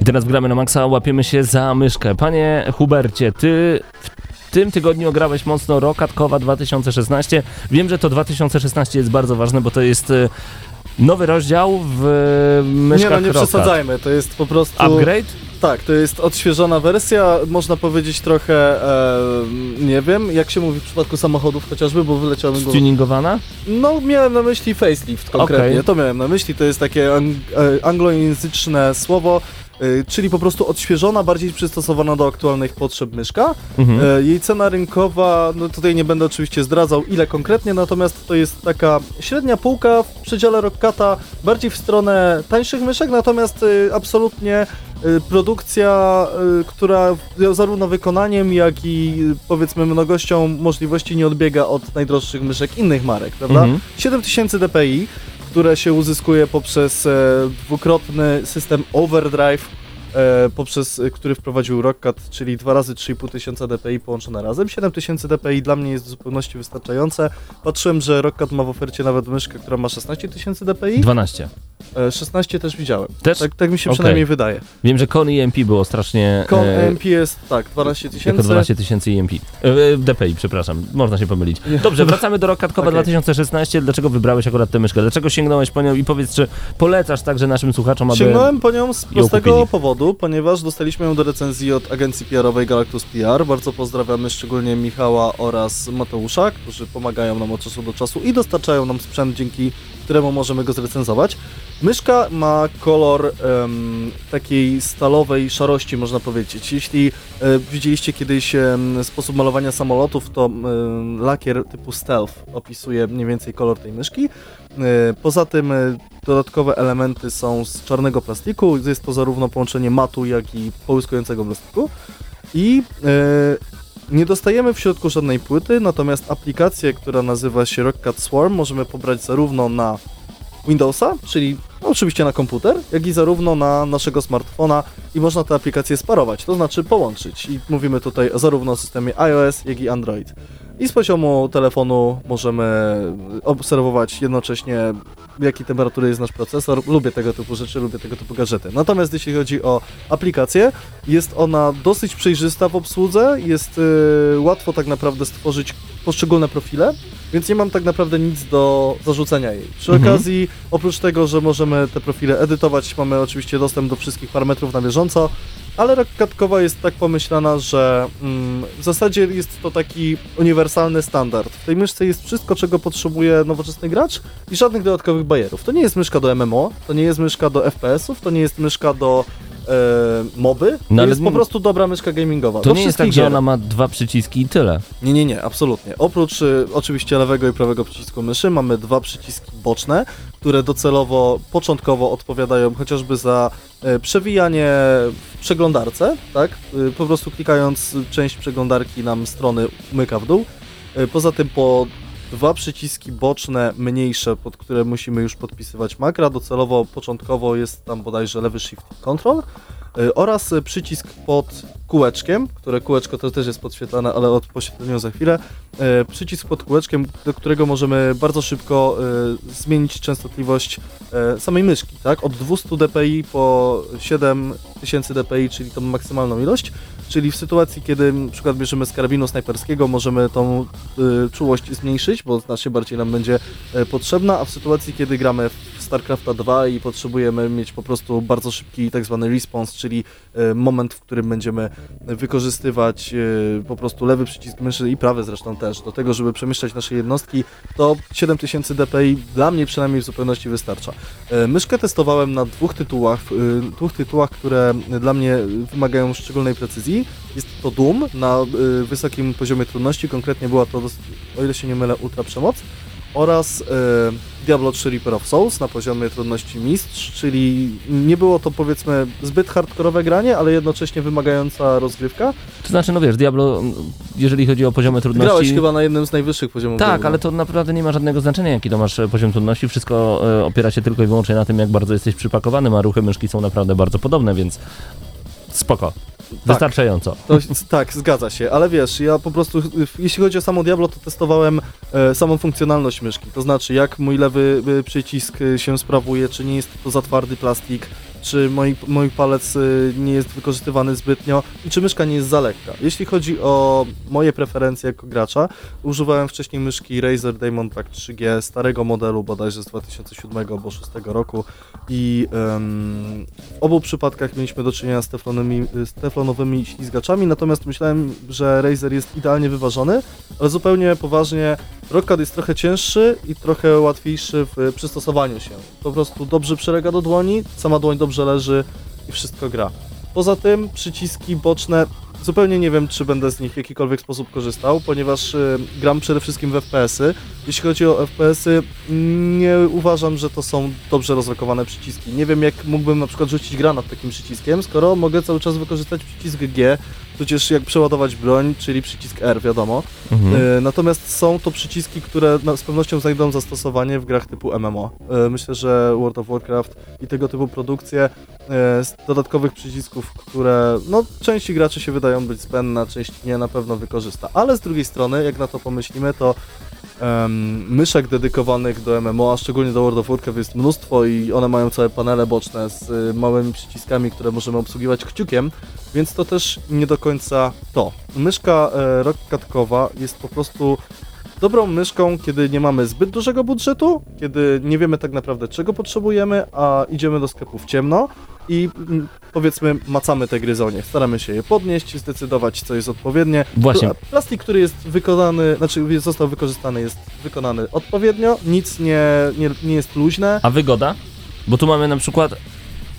I teraz gramy na maksa, łapiemy się za myszkę. Panie Hubercie, ty w tym tygodniu ograłeś mocno Rokatkowa 2016. Wiem, że to 2016 jest bardzo ważne, bo to jest e, nowy rozdział w Nie myszkach no, nie Rokat. przesadzajmy, to jest po prostu... Upgrade? Tak, to jest odświeżona wersja, można powiedzieć trochę, e, nie wiem, jak się mówi w przypadku samochodów chociażby, bo wyleciałem go... Stuningowana? No, miałem na myśli facelift konkretnie, Okej. to miałem na myśli, to jest takie ang e, anglojęzyczne słowo, czyli po prostu odświeżona, bardziej przystosowana do aktualnych potrzeb myszka. Mhm. E, Jej cena rynkowa, no tutaj nie będę oczywiście zdradzał ile konkretnie, natomiast to jest taka średnia półka w przedziale Rockata, bardziej w stronę tańszych myszek, natomiast y, absolutnie produkcja, która zarówno wykonaniem, jak i powiedzmy mnogością możliwości nie odbiega od najdroższych myszek innych marek, prawda? Mhm. 7000 dpi, które się uzyskuje poprzez e, dwukrotny system overdrive, e, poprzez e, który wprowadził Rockcat, czyli dwa razy 3500 dpi połączone razem. 7000 dpi dla mnie jest w zupełności wystarczające. Patrzyłem, że Rockcat ma w ofercie nawet myszkę, która ma 16000 dpi. 12. E, 16 też widziałem. Też? Tak, tak mi się Okej. przynajmniej wydaje. Wiem, że Kon EMP było strasznie... Kon e, EMP jest tak, 12 Jako tysięcy. 12 tysięcy EMP. E, e, DPI, przepraszam, można się pomylić. Dobrze, <laughs> wracamy do Rockatkowa Okej. 2016. Dlaczego wybrałeś akurat tę myszkę? Dlaczego sięgnąłeś po nią i powiedz, czy polecasz także naszym słuchaczom, aby... Sięgnąłem po nią z prostego powodu, ponieważ dostaliśmy ją do recenzji od agencji PR-owej Galactus PR. Bardzo pozdrawiamy szczególnie Michała oraz Mateusza, którzy pomagają nam od czasu do czasu i dostarczają nam sprzęt, dzięki któremu możemy go zrecenzować. Myszka ma kolor em, takiej stalowej szarości, można powiedzieć. Jeśli e, widzieliście kiedyś em, sposób malowania samolotów, to em, lakier typu stealth opisuje mniej więcej kolor tej myszki. E, Poza tym e, dodatkowe elementy są z czarnego plastiku. Jest to zarówno połączenie matu, jak i połyskującego plastiku. I e, nie dostajemy w środku żadnej płyty, natomiast aplikację, która nazywa się Rockcat Swarm, możemy pobrać zarówno na Windowsa, czyli oczywiście na komputer, jak i zarówno na naszego smartfona i można te aplikacje sparować, to znaczy połączyć. I mówimy tutaj zarówno o systemie iOS, jak i Android. I z poziomu telefonu możemy obserwować jednocześnie, jakiej temperatury jest nasz procesor. Lubię tego typu rzeczy, lubię tego typu gadżety. Natomiast jeśli chodzi o aplikację, jest ona dosyć przejrzysta w obsłudze, jest y, łatwo tak naprawdę stworzyć poszczególne profile, więc nie mam tak naprawdę nic do zarzucenia jej. Przy Mhm. okazji, oprócz tego, że możemy te profile edytować, mamy oczywiście dostęp do wszystkich parametrów na bieżąco, ale Rockatkowa jest tak pomyślana, że mm, w zasadzie jest to taki uniwersalny standard. W tej myszce jest wszystko, czego potrzebuje nowoczesny gracz i żadnych dodatkowych bajerów. To nie jest myszka do MMO, to nie jest myszka do FPS-ów, to nie jest myszka do e, moby, to No jest po prostu dobra myszka gamingowa. To nie jest tak, wszystkich że gier. ona ma dwa przyciski i tyle. Nie, nie, nie, absolutnie. Oprócz y, oczywiście lewego i prawego przycisku myszy mamy dwa przyciski boczne, które docelowo, początkowo odpowiadają chociażby za przewijanie w przeglądarce, tak? Y, po prostu klikając część przeglądarki nam strony umyka w dół. Y, poza tym po dwa przyciski boczne, mniejsze, pod które musimy już podpisywać makra. Docelowo, początkowo jest tam bodajże lewy shift i control. Y, oraz y, przycisk pod kółeczkiem, które kółeczko to też jest podświetlane, ale o poświetleniu za chwilę. Y, Przycisk pod kółeczkiem, do którego możemy bardzo szybko zmienić częstotliwość samej myszki, tak? Od 200 dpi po 7000 dpi, czyli tą maksymalną ilość. Czyli w sytuacji, kiedy na przykład bierzemy z karabinu snajperskiego, możemy tą czułość zmniejszyć, bo znacznie bardziej nam będzie potrzebna, a w sytuacji, kiedy gramy w StarCrafta 2 i potrzebujemy mieć po prostu bardzo szybki tak zwany response, czyli y, moment, w którym będziemy wykorzystywać y, po prostu lewy przycisk myszy i prawy zresztą też, do tego, żeby przemieszczać nasze jednostki, to 7000 dpi dla mnie przynajmniej w zupełności wystarcza. Y, Myszkę testowałem na dwóch tytułach, dwóch tytułach, które dla mnie wymagają szczególnej precyzji. Jest to Doom na wysokim poziomie trudności, konkretnie była to, o ile się nie mylę, Ultra Przemoc oraz y, Diablo 3 Reaper of Souls na poziomie trudności mistrz, czyli nie było to powiedzmy zbyt hardkorowe granie, ale jednocześnie wymagająca rozgrywka. To znaczy, no wiesz, Diablo, jeżeli chodzi o poziomy trudności... Grałeś chyba na jednym z najwyższych poziomów. Tak, Diablo. ale to naprawdę nie ma żadnego znaczenia, jaki to masz e, poziom trudności. Wszystko e, opiera się tylko i wyłącznie na tym, jak bardzo jesteś przypakowany, a ruchy myszki są naprawdę bardzo podobne, więc spoko. Wystarczająco. To, tak, zgadza się, ale wiesz, ja po prostu, jeśli chodzi o samo Diablo, to testowałem e, samą funkcjonalność myszki, to znaczy jak mój lewy y, przycisk y, się sprawuje, czy nie jest to za twardy plastik, czy mój, mój palec y, nie jest wykorzystywany zbytnio i czy myszka nie jest za lekka. Jeśli chodzi o moje preferencje jako gracza, używałem wcześniej myszki Razer Diamond Pack 3G starego modelu, bodajże z 2007 albo 2006 roku i w obu przypadkach mieliśmy do czynienia z z teflonowymi ślizgaczami, natomiast myślałem, że Razer jest idealnie wyważony, ale zupełnie poważnie Rockad jest trochę cięższy i trochę łatwiejszy w przystosowaniu się. Po prostu dobrze przylega do dłoni, sama dłoń dobrze leży i wszystko gra. Poza tym przyciski boczne, zupełnie nie wiem, czy będę z nich w jakikolwiek sposób korzystał, ponieważ y, gram przede wszystkim w FPS-y. Jeśli chodzi o FPS-y, nie uważam, że to są dobrze rozlokowane przyciski. Nie wiem, jak mógłbym na przykład rzucić granat takim przyciskiem, skoro mogę cały czas wykorzystać przycisk G, tudzież jak przeładować broń, czyli przycisk R, wiadomo. Mhm. E, Natomiast są to przyciski, które z pewnością znajdą zastosowanie w grach typu MMO. E, Myślę, że World of Warcraft i tego typu produkcje e, z dodatkowych przycisków, które no, części graczy się wydają być zbędne, a części nie, na pewno wykorzysta. Ale z drugiej strony, jak na to pomyślimy, to em, myszek dedykowanych do MMO, a szczególnie do World of Warcraft jest mnóstwo i one mają całe panele boczne z y, małymi przyciskami, które możemy obsługiwać kciukiem, więc to też nie do końca to. Myszka e, rockkatkowa jest po prostu dobrą myszką, kiedy nie mamy zbyt dużego budżetu, kiedy nie wiemy tak naprawdę czego potrzebujemy, a idziemy do sklepu w ciemno i mm, powiedzmy macamy te gryzonie. Staramy się je podnieść, zdecydować co jest odpowiednie. Właśnie. Pla- Plastik, który jest wykonany, znaczy został wykorzystany jest wykonany odpowiednio, nic nie, nie, nie jest luźne. A wygoda? Bo tu mamy na przykład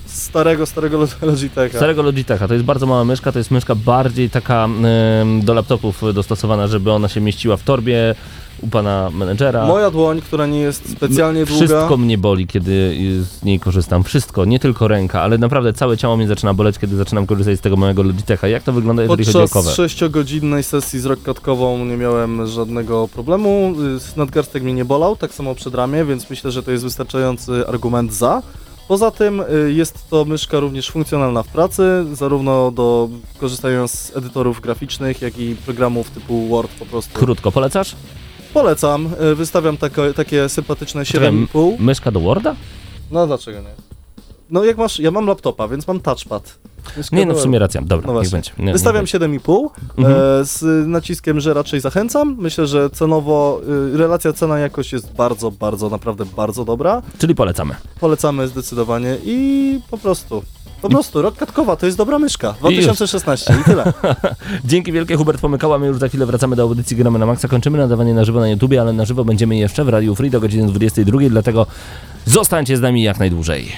Starego, starego Logitecha. starego Logitecha. To jest bardzo mała myszka, to jest myszka bardziej taka do laptopów dostosowana, żeby ona się mieściła w torbie u pana menedżera. Moja dłoń, która nie jest specjalnie długa. Wszystko mnie boli, kiedy z niej korzystam. Wszystko, nie tylko ręka, ale naprawdę całe ciało mnie zaczyna boleć, kiedy zaczynam korzystać z tego małego Logitecha. Jak to wygląda, jeżeli chodzi o Podczas cover? 6-godzinnej sesji z rockkatkową nie miałem żadnego problemu. Nadgarstek mnie nie bolał, tak samo przed ramię, więc myślę, że to jest wystarczający argument za. Poza tym y, jest to myszka również funkcjonalna w pracy, zarówno do korzystania z edytorów graficznych, jak i programów typu Word po prostu. Krótko, polecasz? Polecam, y, wystawiam takie, takie sympatyczne Czekaj, 7,5. Myszka do Worda? No dlaczego nie? No jak masz, ja mam laptopa, więc mam touchpad. Nie, no w sumie racja. Dobra, No niech będzie. Nie, Wystawiam będzie. 7,5 Mhm. e, z naciskiem, że raczej zachęcam. Myślę, że cenowo y, relacja cena-jakość jest bardzo, bardzo, naprawdę bardzo dobra. Czyli polecamy. Polecamy zdecydowanie i po prostu. Po prostu, rok katkowa to jest dobra myszka. 2016 i tyle. <laughs> Dzięki wielkie, Hubert Pomykała. My już za chwilę wracamy do audycji Gramy na Maxa. Kończymy nadawanie na żywo na YouTubie, ale na żywo będziemy jeszcze w Radiu Free do godziny 22, dlatego zostańcie z nami jak najdłużej.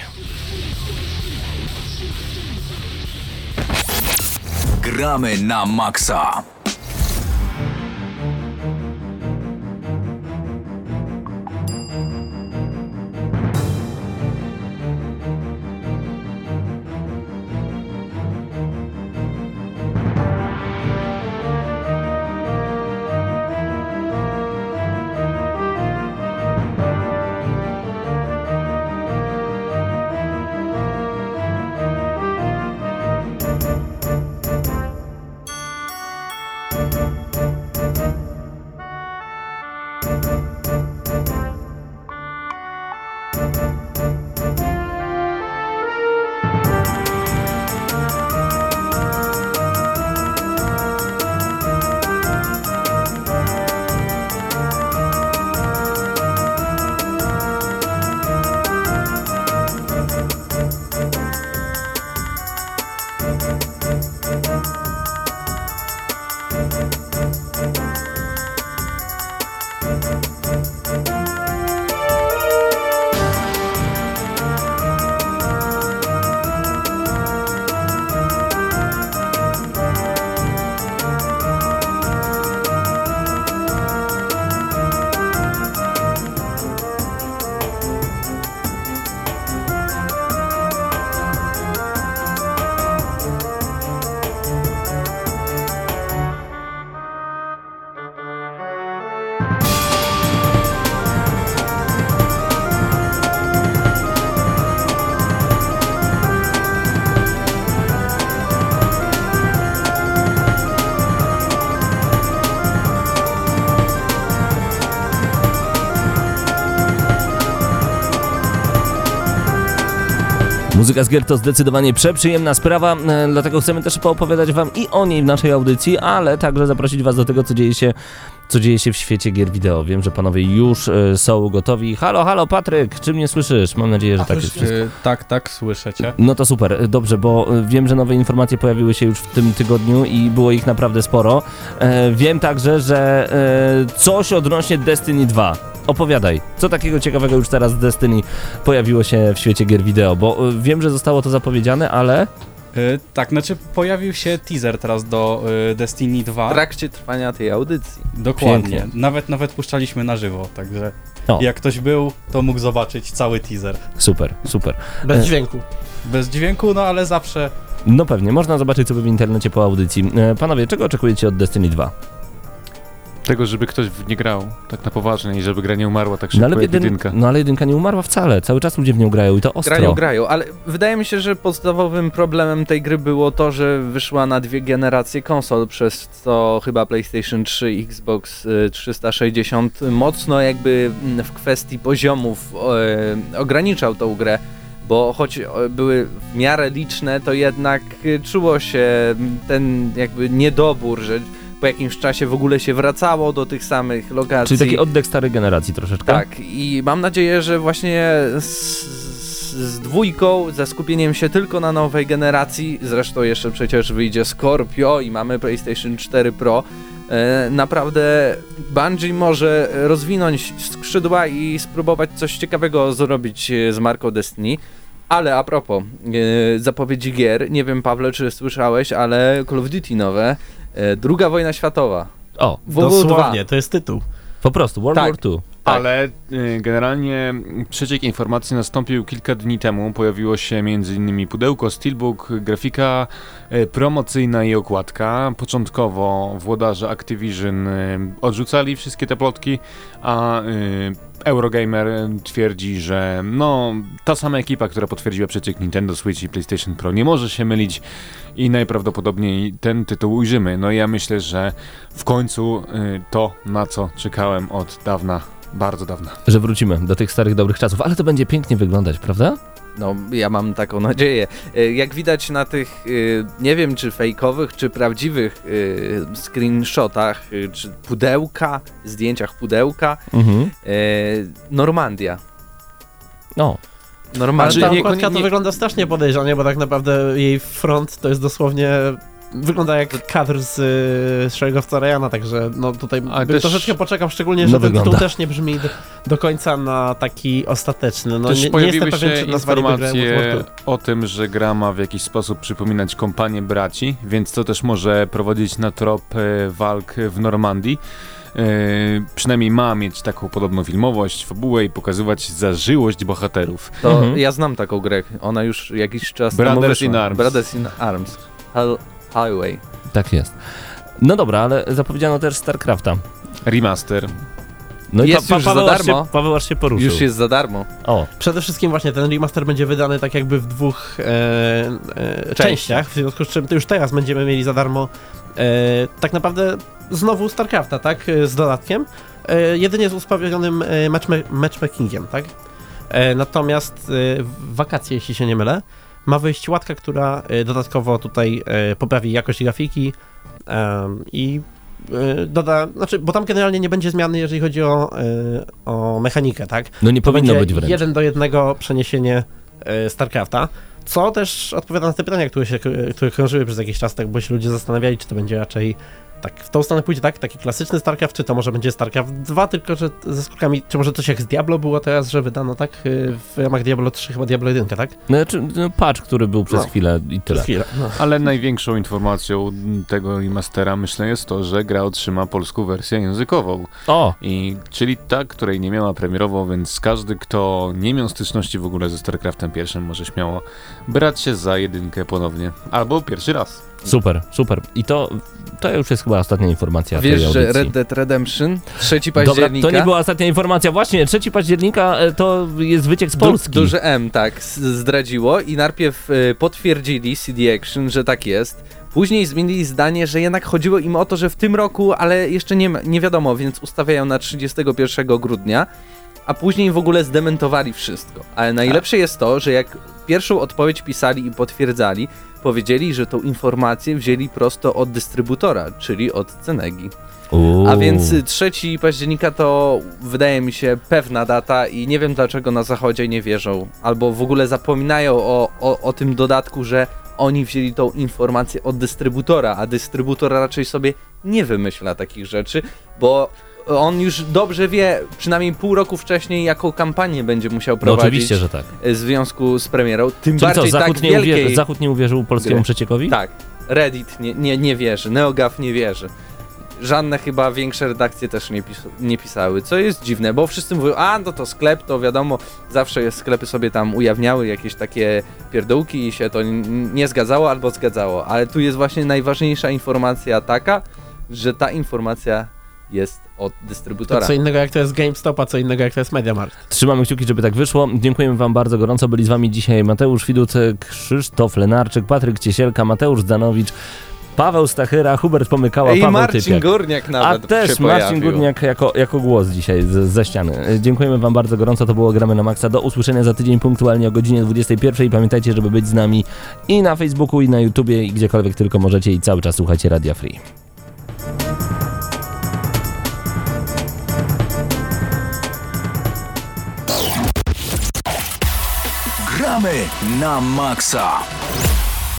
Gramy na maksa. Muzyka z gier to zdecydowanie przeprzyjemna sprawa, e, dlatego chcemy też poopowiadać wam i o niej w naszej audycji, ale także zaprosić was do tego, co dzieje się, co dzieje się w świecie gier wideo. Wiem, że panowie już e, są gotowi. Halo, halo Patryk, czy mnie słyszysz? Mam nadzieję, że tak jest wszystko. Y, tak, tak, słyszę cię. No to super, dobrze, bo wiem, że nowe informacje pojawiły się już w tym tygodniu i było ich naprawdę sporo. E, wiem także, że e, coś odnośnie Destiny 2. opowiadaj, co takiego ciekawego już teraz z Destiny pojawiło się w świecie gier wideo, bo y, wiem, że zostało to zapowiedziane, ale Y, tak, znaczy pojawił się teaser teraz do y, Destiny 2. W trakcie trwania tej audycji. Dokładnie. Pięknie. Nawet nawet puszczaliśmy na żywo, także O. jak ktoś był, to mógł zobaczyć cały teaser. super, super. Bez E, dźwięku. Bez dźwięku, no ale zawsze No pewnie, można zobaczyć sobie w internecie po audycji. E, Panowie, czego oczekujecie od Destiny 2? Tego, żeby ktoś w nie grał tak na poważnie i żeby gra nie umarła tak No szybko ale, jak jedyn, jedynka. no ale jedynka nie umarła wcale, cały czas ludzie w nią grają i to ostro. Grają, grają, ale wydaje mi się, że podstawowym problemem tej gry było to, że wyszła na dwie generacje konsol, przez co chyba PlayStation 3 i Xbox y, 360 mocno jakby mm, w kwestii poziomów e, ograniczał tą grę, bo choć e, były w miarę liczne, to jednak y, czuło się ten jakby niedobór, że po jakimś czasie w ogóle się wracało do tych samych lokacji. Czyli taki oddech starej generacji troszeczkę? Tak, i mam nadzieję, że właśnie z, dwójką, ze skupieniem się tylko na nowej generacji, zresztą jeszcze przecież wyjdzie Scorpio i mamy PlayStation 4 Pro, e, naprawdę Bungie może rozwinąć skrzydła i spróbować coś ciekawego zrobić e, z marką Destiny. Ale a propos e, zapowiedzi gier, nie wiem Pawle czy słyszałeś, ale Call of Duty nowe, druga wojna światowa. O, WW2. Dosłownie, to jest tytuł. po prostu, World Tak. War II. Ale y, generalnie przeciek informacji nastąpił kilka dni temu. Pojawiło się m.in. pudełko, steelbook, grafika y, promocyjna i okładka. Początkowo włodarze Activision y, odrzucali wszystkie te plotki, a Eurogamer twierdzi, że no, ta sama ekipa, która potwierdziła przeciek Nintendo Switch i PlayStation Pro nie może się mylić i najprawdopodobniej ten tytuł ujrzymy. No i ja myślę, że w końcu to, na co czekałem od dawna, bardzo dawna. Że wrócimy do tych starych, dobrych czasów, ale to będzie pięknie wyglądać, prawda? No, ja mam taką nadzieję. E, Jak widać na tych, e, nie wiem czy fejkowych, czy prawdziwych e, screenshotach, czy pudełka, zdjęciach pudełka, Mhm. Normandia. No, Ale Normandia. ta nie- to wygląda strasznie podejrzanie, bo tak naprawdę jej front to jest dosłownie... Wygląda jak kadr z y, Szeregowca Ryana, także no tutaj też- troszeczkę poczekam, szczególnie, No że ten wygląda. tytuł też nie brzmi do, do końca na taki ostateczny. No Też nie, nie pojawiły jestem pewien, się informacje o tym, że gra ma w jakiś sposób przypominać kompanię braci, więc to też może prowadzić na trop e, walk w Normandii. E, przynajmniej ma mieć taką podobną filmowość, fabułę i pokazywać zażyłość bohaterów. To Mhm. ja znam taką grę. Ona już jakiś czas Brothers temu wyszła. in Arms. Brothers in Arms. Highway. tak jest. No dobra, ale zapowiedziano też StarCrafta. Remaster. No Jest już za Paweł, aż darmo. Się, Paweł aż się poruszył. Już jest za darmo. O, Przede wszystkim właśnie ten remaster będzie wydany tak jakby w dwóch e, e, częściach, w związku z czym to już teraz będziemy mieli za darmo e, tak naprawdę znowu StarCrafta, tak, e, z dodatkiem, e, jedynie z usprawionym e, matchma matchmakingiem, tak. E, natomiast e, w wakacje, jeśli się nie mylę, ma wyjść łatka, która e, dodatkowo tutaj e, poprawi jakość grafiki i e, doda, znaczy, bo tam generalnie nie będzie zmiany, jeżeli chodzi o, o mechanikę, tak? no nie To powinno być wręcz. jeden do jednego przeniesienie StarCrafta, co też odpowiada na te pytania, które, się, które krążyły przez jakiś czas, tak, bo się ludzie zastanawiali, czy to będzie raczej tak w tą stronę pójdzie, tak, taki klasyczny StarCraft, czy to może będzie StarCraft 2, tylko że ze skórkami, czy może coś jak z Diablo było teraz, że wydano, tak, y, w ramach Diablo 3, chyba Diablo 1, tak? No, Znaczy, no, patch, który był przez No. chwilę i tyle. Chwilę. No. Ale największą informacją tego remastera myślę jest to, że gra otrzyma polską wersję językową. O, I, czyli ta, której nie miała premierowo, więc każdy, kto nie miał styczności w ogóle ze StarCraftem pierwszym, może śmiało brać się za jedynkę ponownie. Albo pierwszy raz. Super, super. I to, to już jest chyba ostatnia informacja Wiesz, tej że audycji. Red Dead Redemption 3 Dobra, października. to nie była ostatnia informacja. Właśnie, 3 października e, to jest wyciek z Du- Polski. Duże M, tak, zdradziło i najpierw y, potwierdzili CD Action, że tak jest. Później zmienili zdanie, że jednak chodziło im o to, że w tym roku, ale jeszcze nie, nie wiadomo, więc ustawiają na 31 grudnia, a później w ogóle zdementowali wszystko. Ale najlepsze jest to, że jak pierwszą odpowiedź pisali i potwierdzali, powiedzieli, że tą informację wzięli prosto od dystrybutora, czyli od Cenegi. Uuu. A więc y, 3 października to wydaje mi się pewna data i nie wiem dlaczego na zachodzie nie wierzą, albo w ogóle zapominają o, o, o tym dodatku, że oni wzięli tą informację od dystrybutora, a dystrybutor raczej sobie nie wymyśla takich rzeczy, bo on już dobrze wie, przynajmniej pół roku wcześniej, jaką kampanię będzie musiał No prowadzić oczywiście, że tak. w związku z premierą. Tym Czyli co, bardziej Zachód, tak nie wielkiej... uwierzy, Zachód nie uwierzył polskiemu gry. przeciekowi? Tak, Reddit nie, nie, nie wierzy, NeoGAF nie wierzy. Żadne chyba większe redakcje też nie, pis nie pisały, co jest dziwne, bo wszyscy mówią, a no to sklep, to wiadomo, zawsze jest, sklepy sobie tam ujawniały jakieś takie pierdółki i się to nie zgadzało albo zgadzało, ale tu jest właśnie najważniejsza informacja taka, że ta informacja jest od To dystrybutora. co innego jak to jest GameStop, a co innego jak to jest MediaMarkt. Trzymamy kciuki, żeby tak wyszło. Dziękujemy Wam bardzo gorąco. Byli z Wami dzisiaj Mateusz Widut, Krzysztof Lenarczyk, Patryk Ciesielka, Mateusz Zdanowicz, Paweł Stachyra, Hubert Pomykała, I Paweł Marcin Typiak. Górniak A nawet też się Marcin pojawił. Górniak jako, jako głos dzisiaj z, ze ściany. Dziękujemy Wam bardzo gorąco. To było Gramy na Maxa. Do usłyszenia za tydzień punktualnie o godzinie 21. Pamiętajcie, żeby być z nami i na Facebooku, i na YouTubie, i gdziekolwiek tylko możecie i cały czas słuchajcie Radia Free. Gramy na maksa.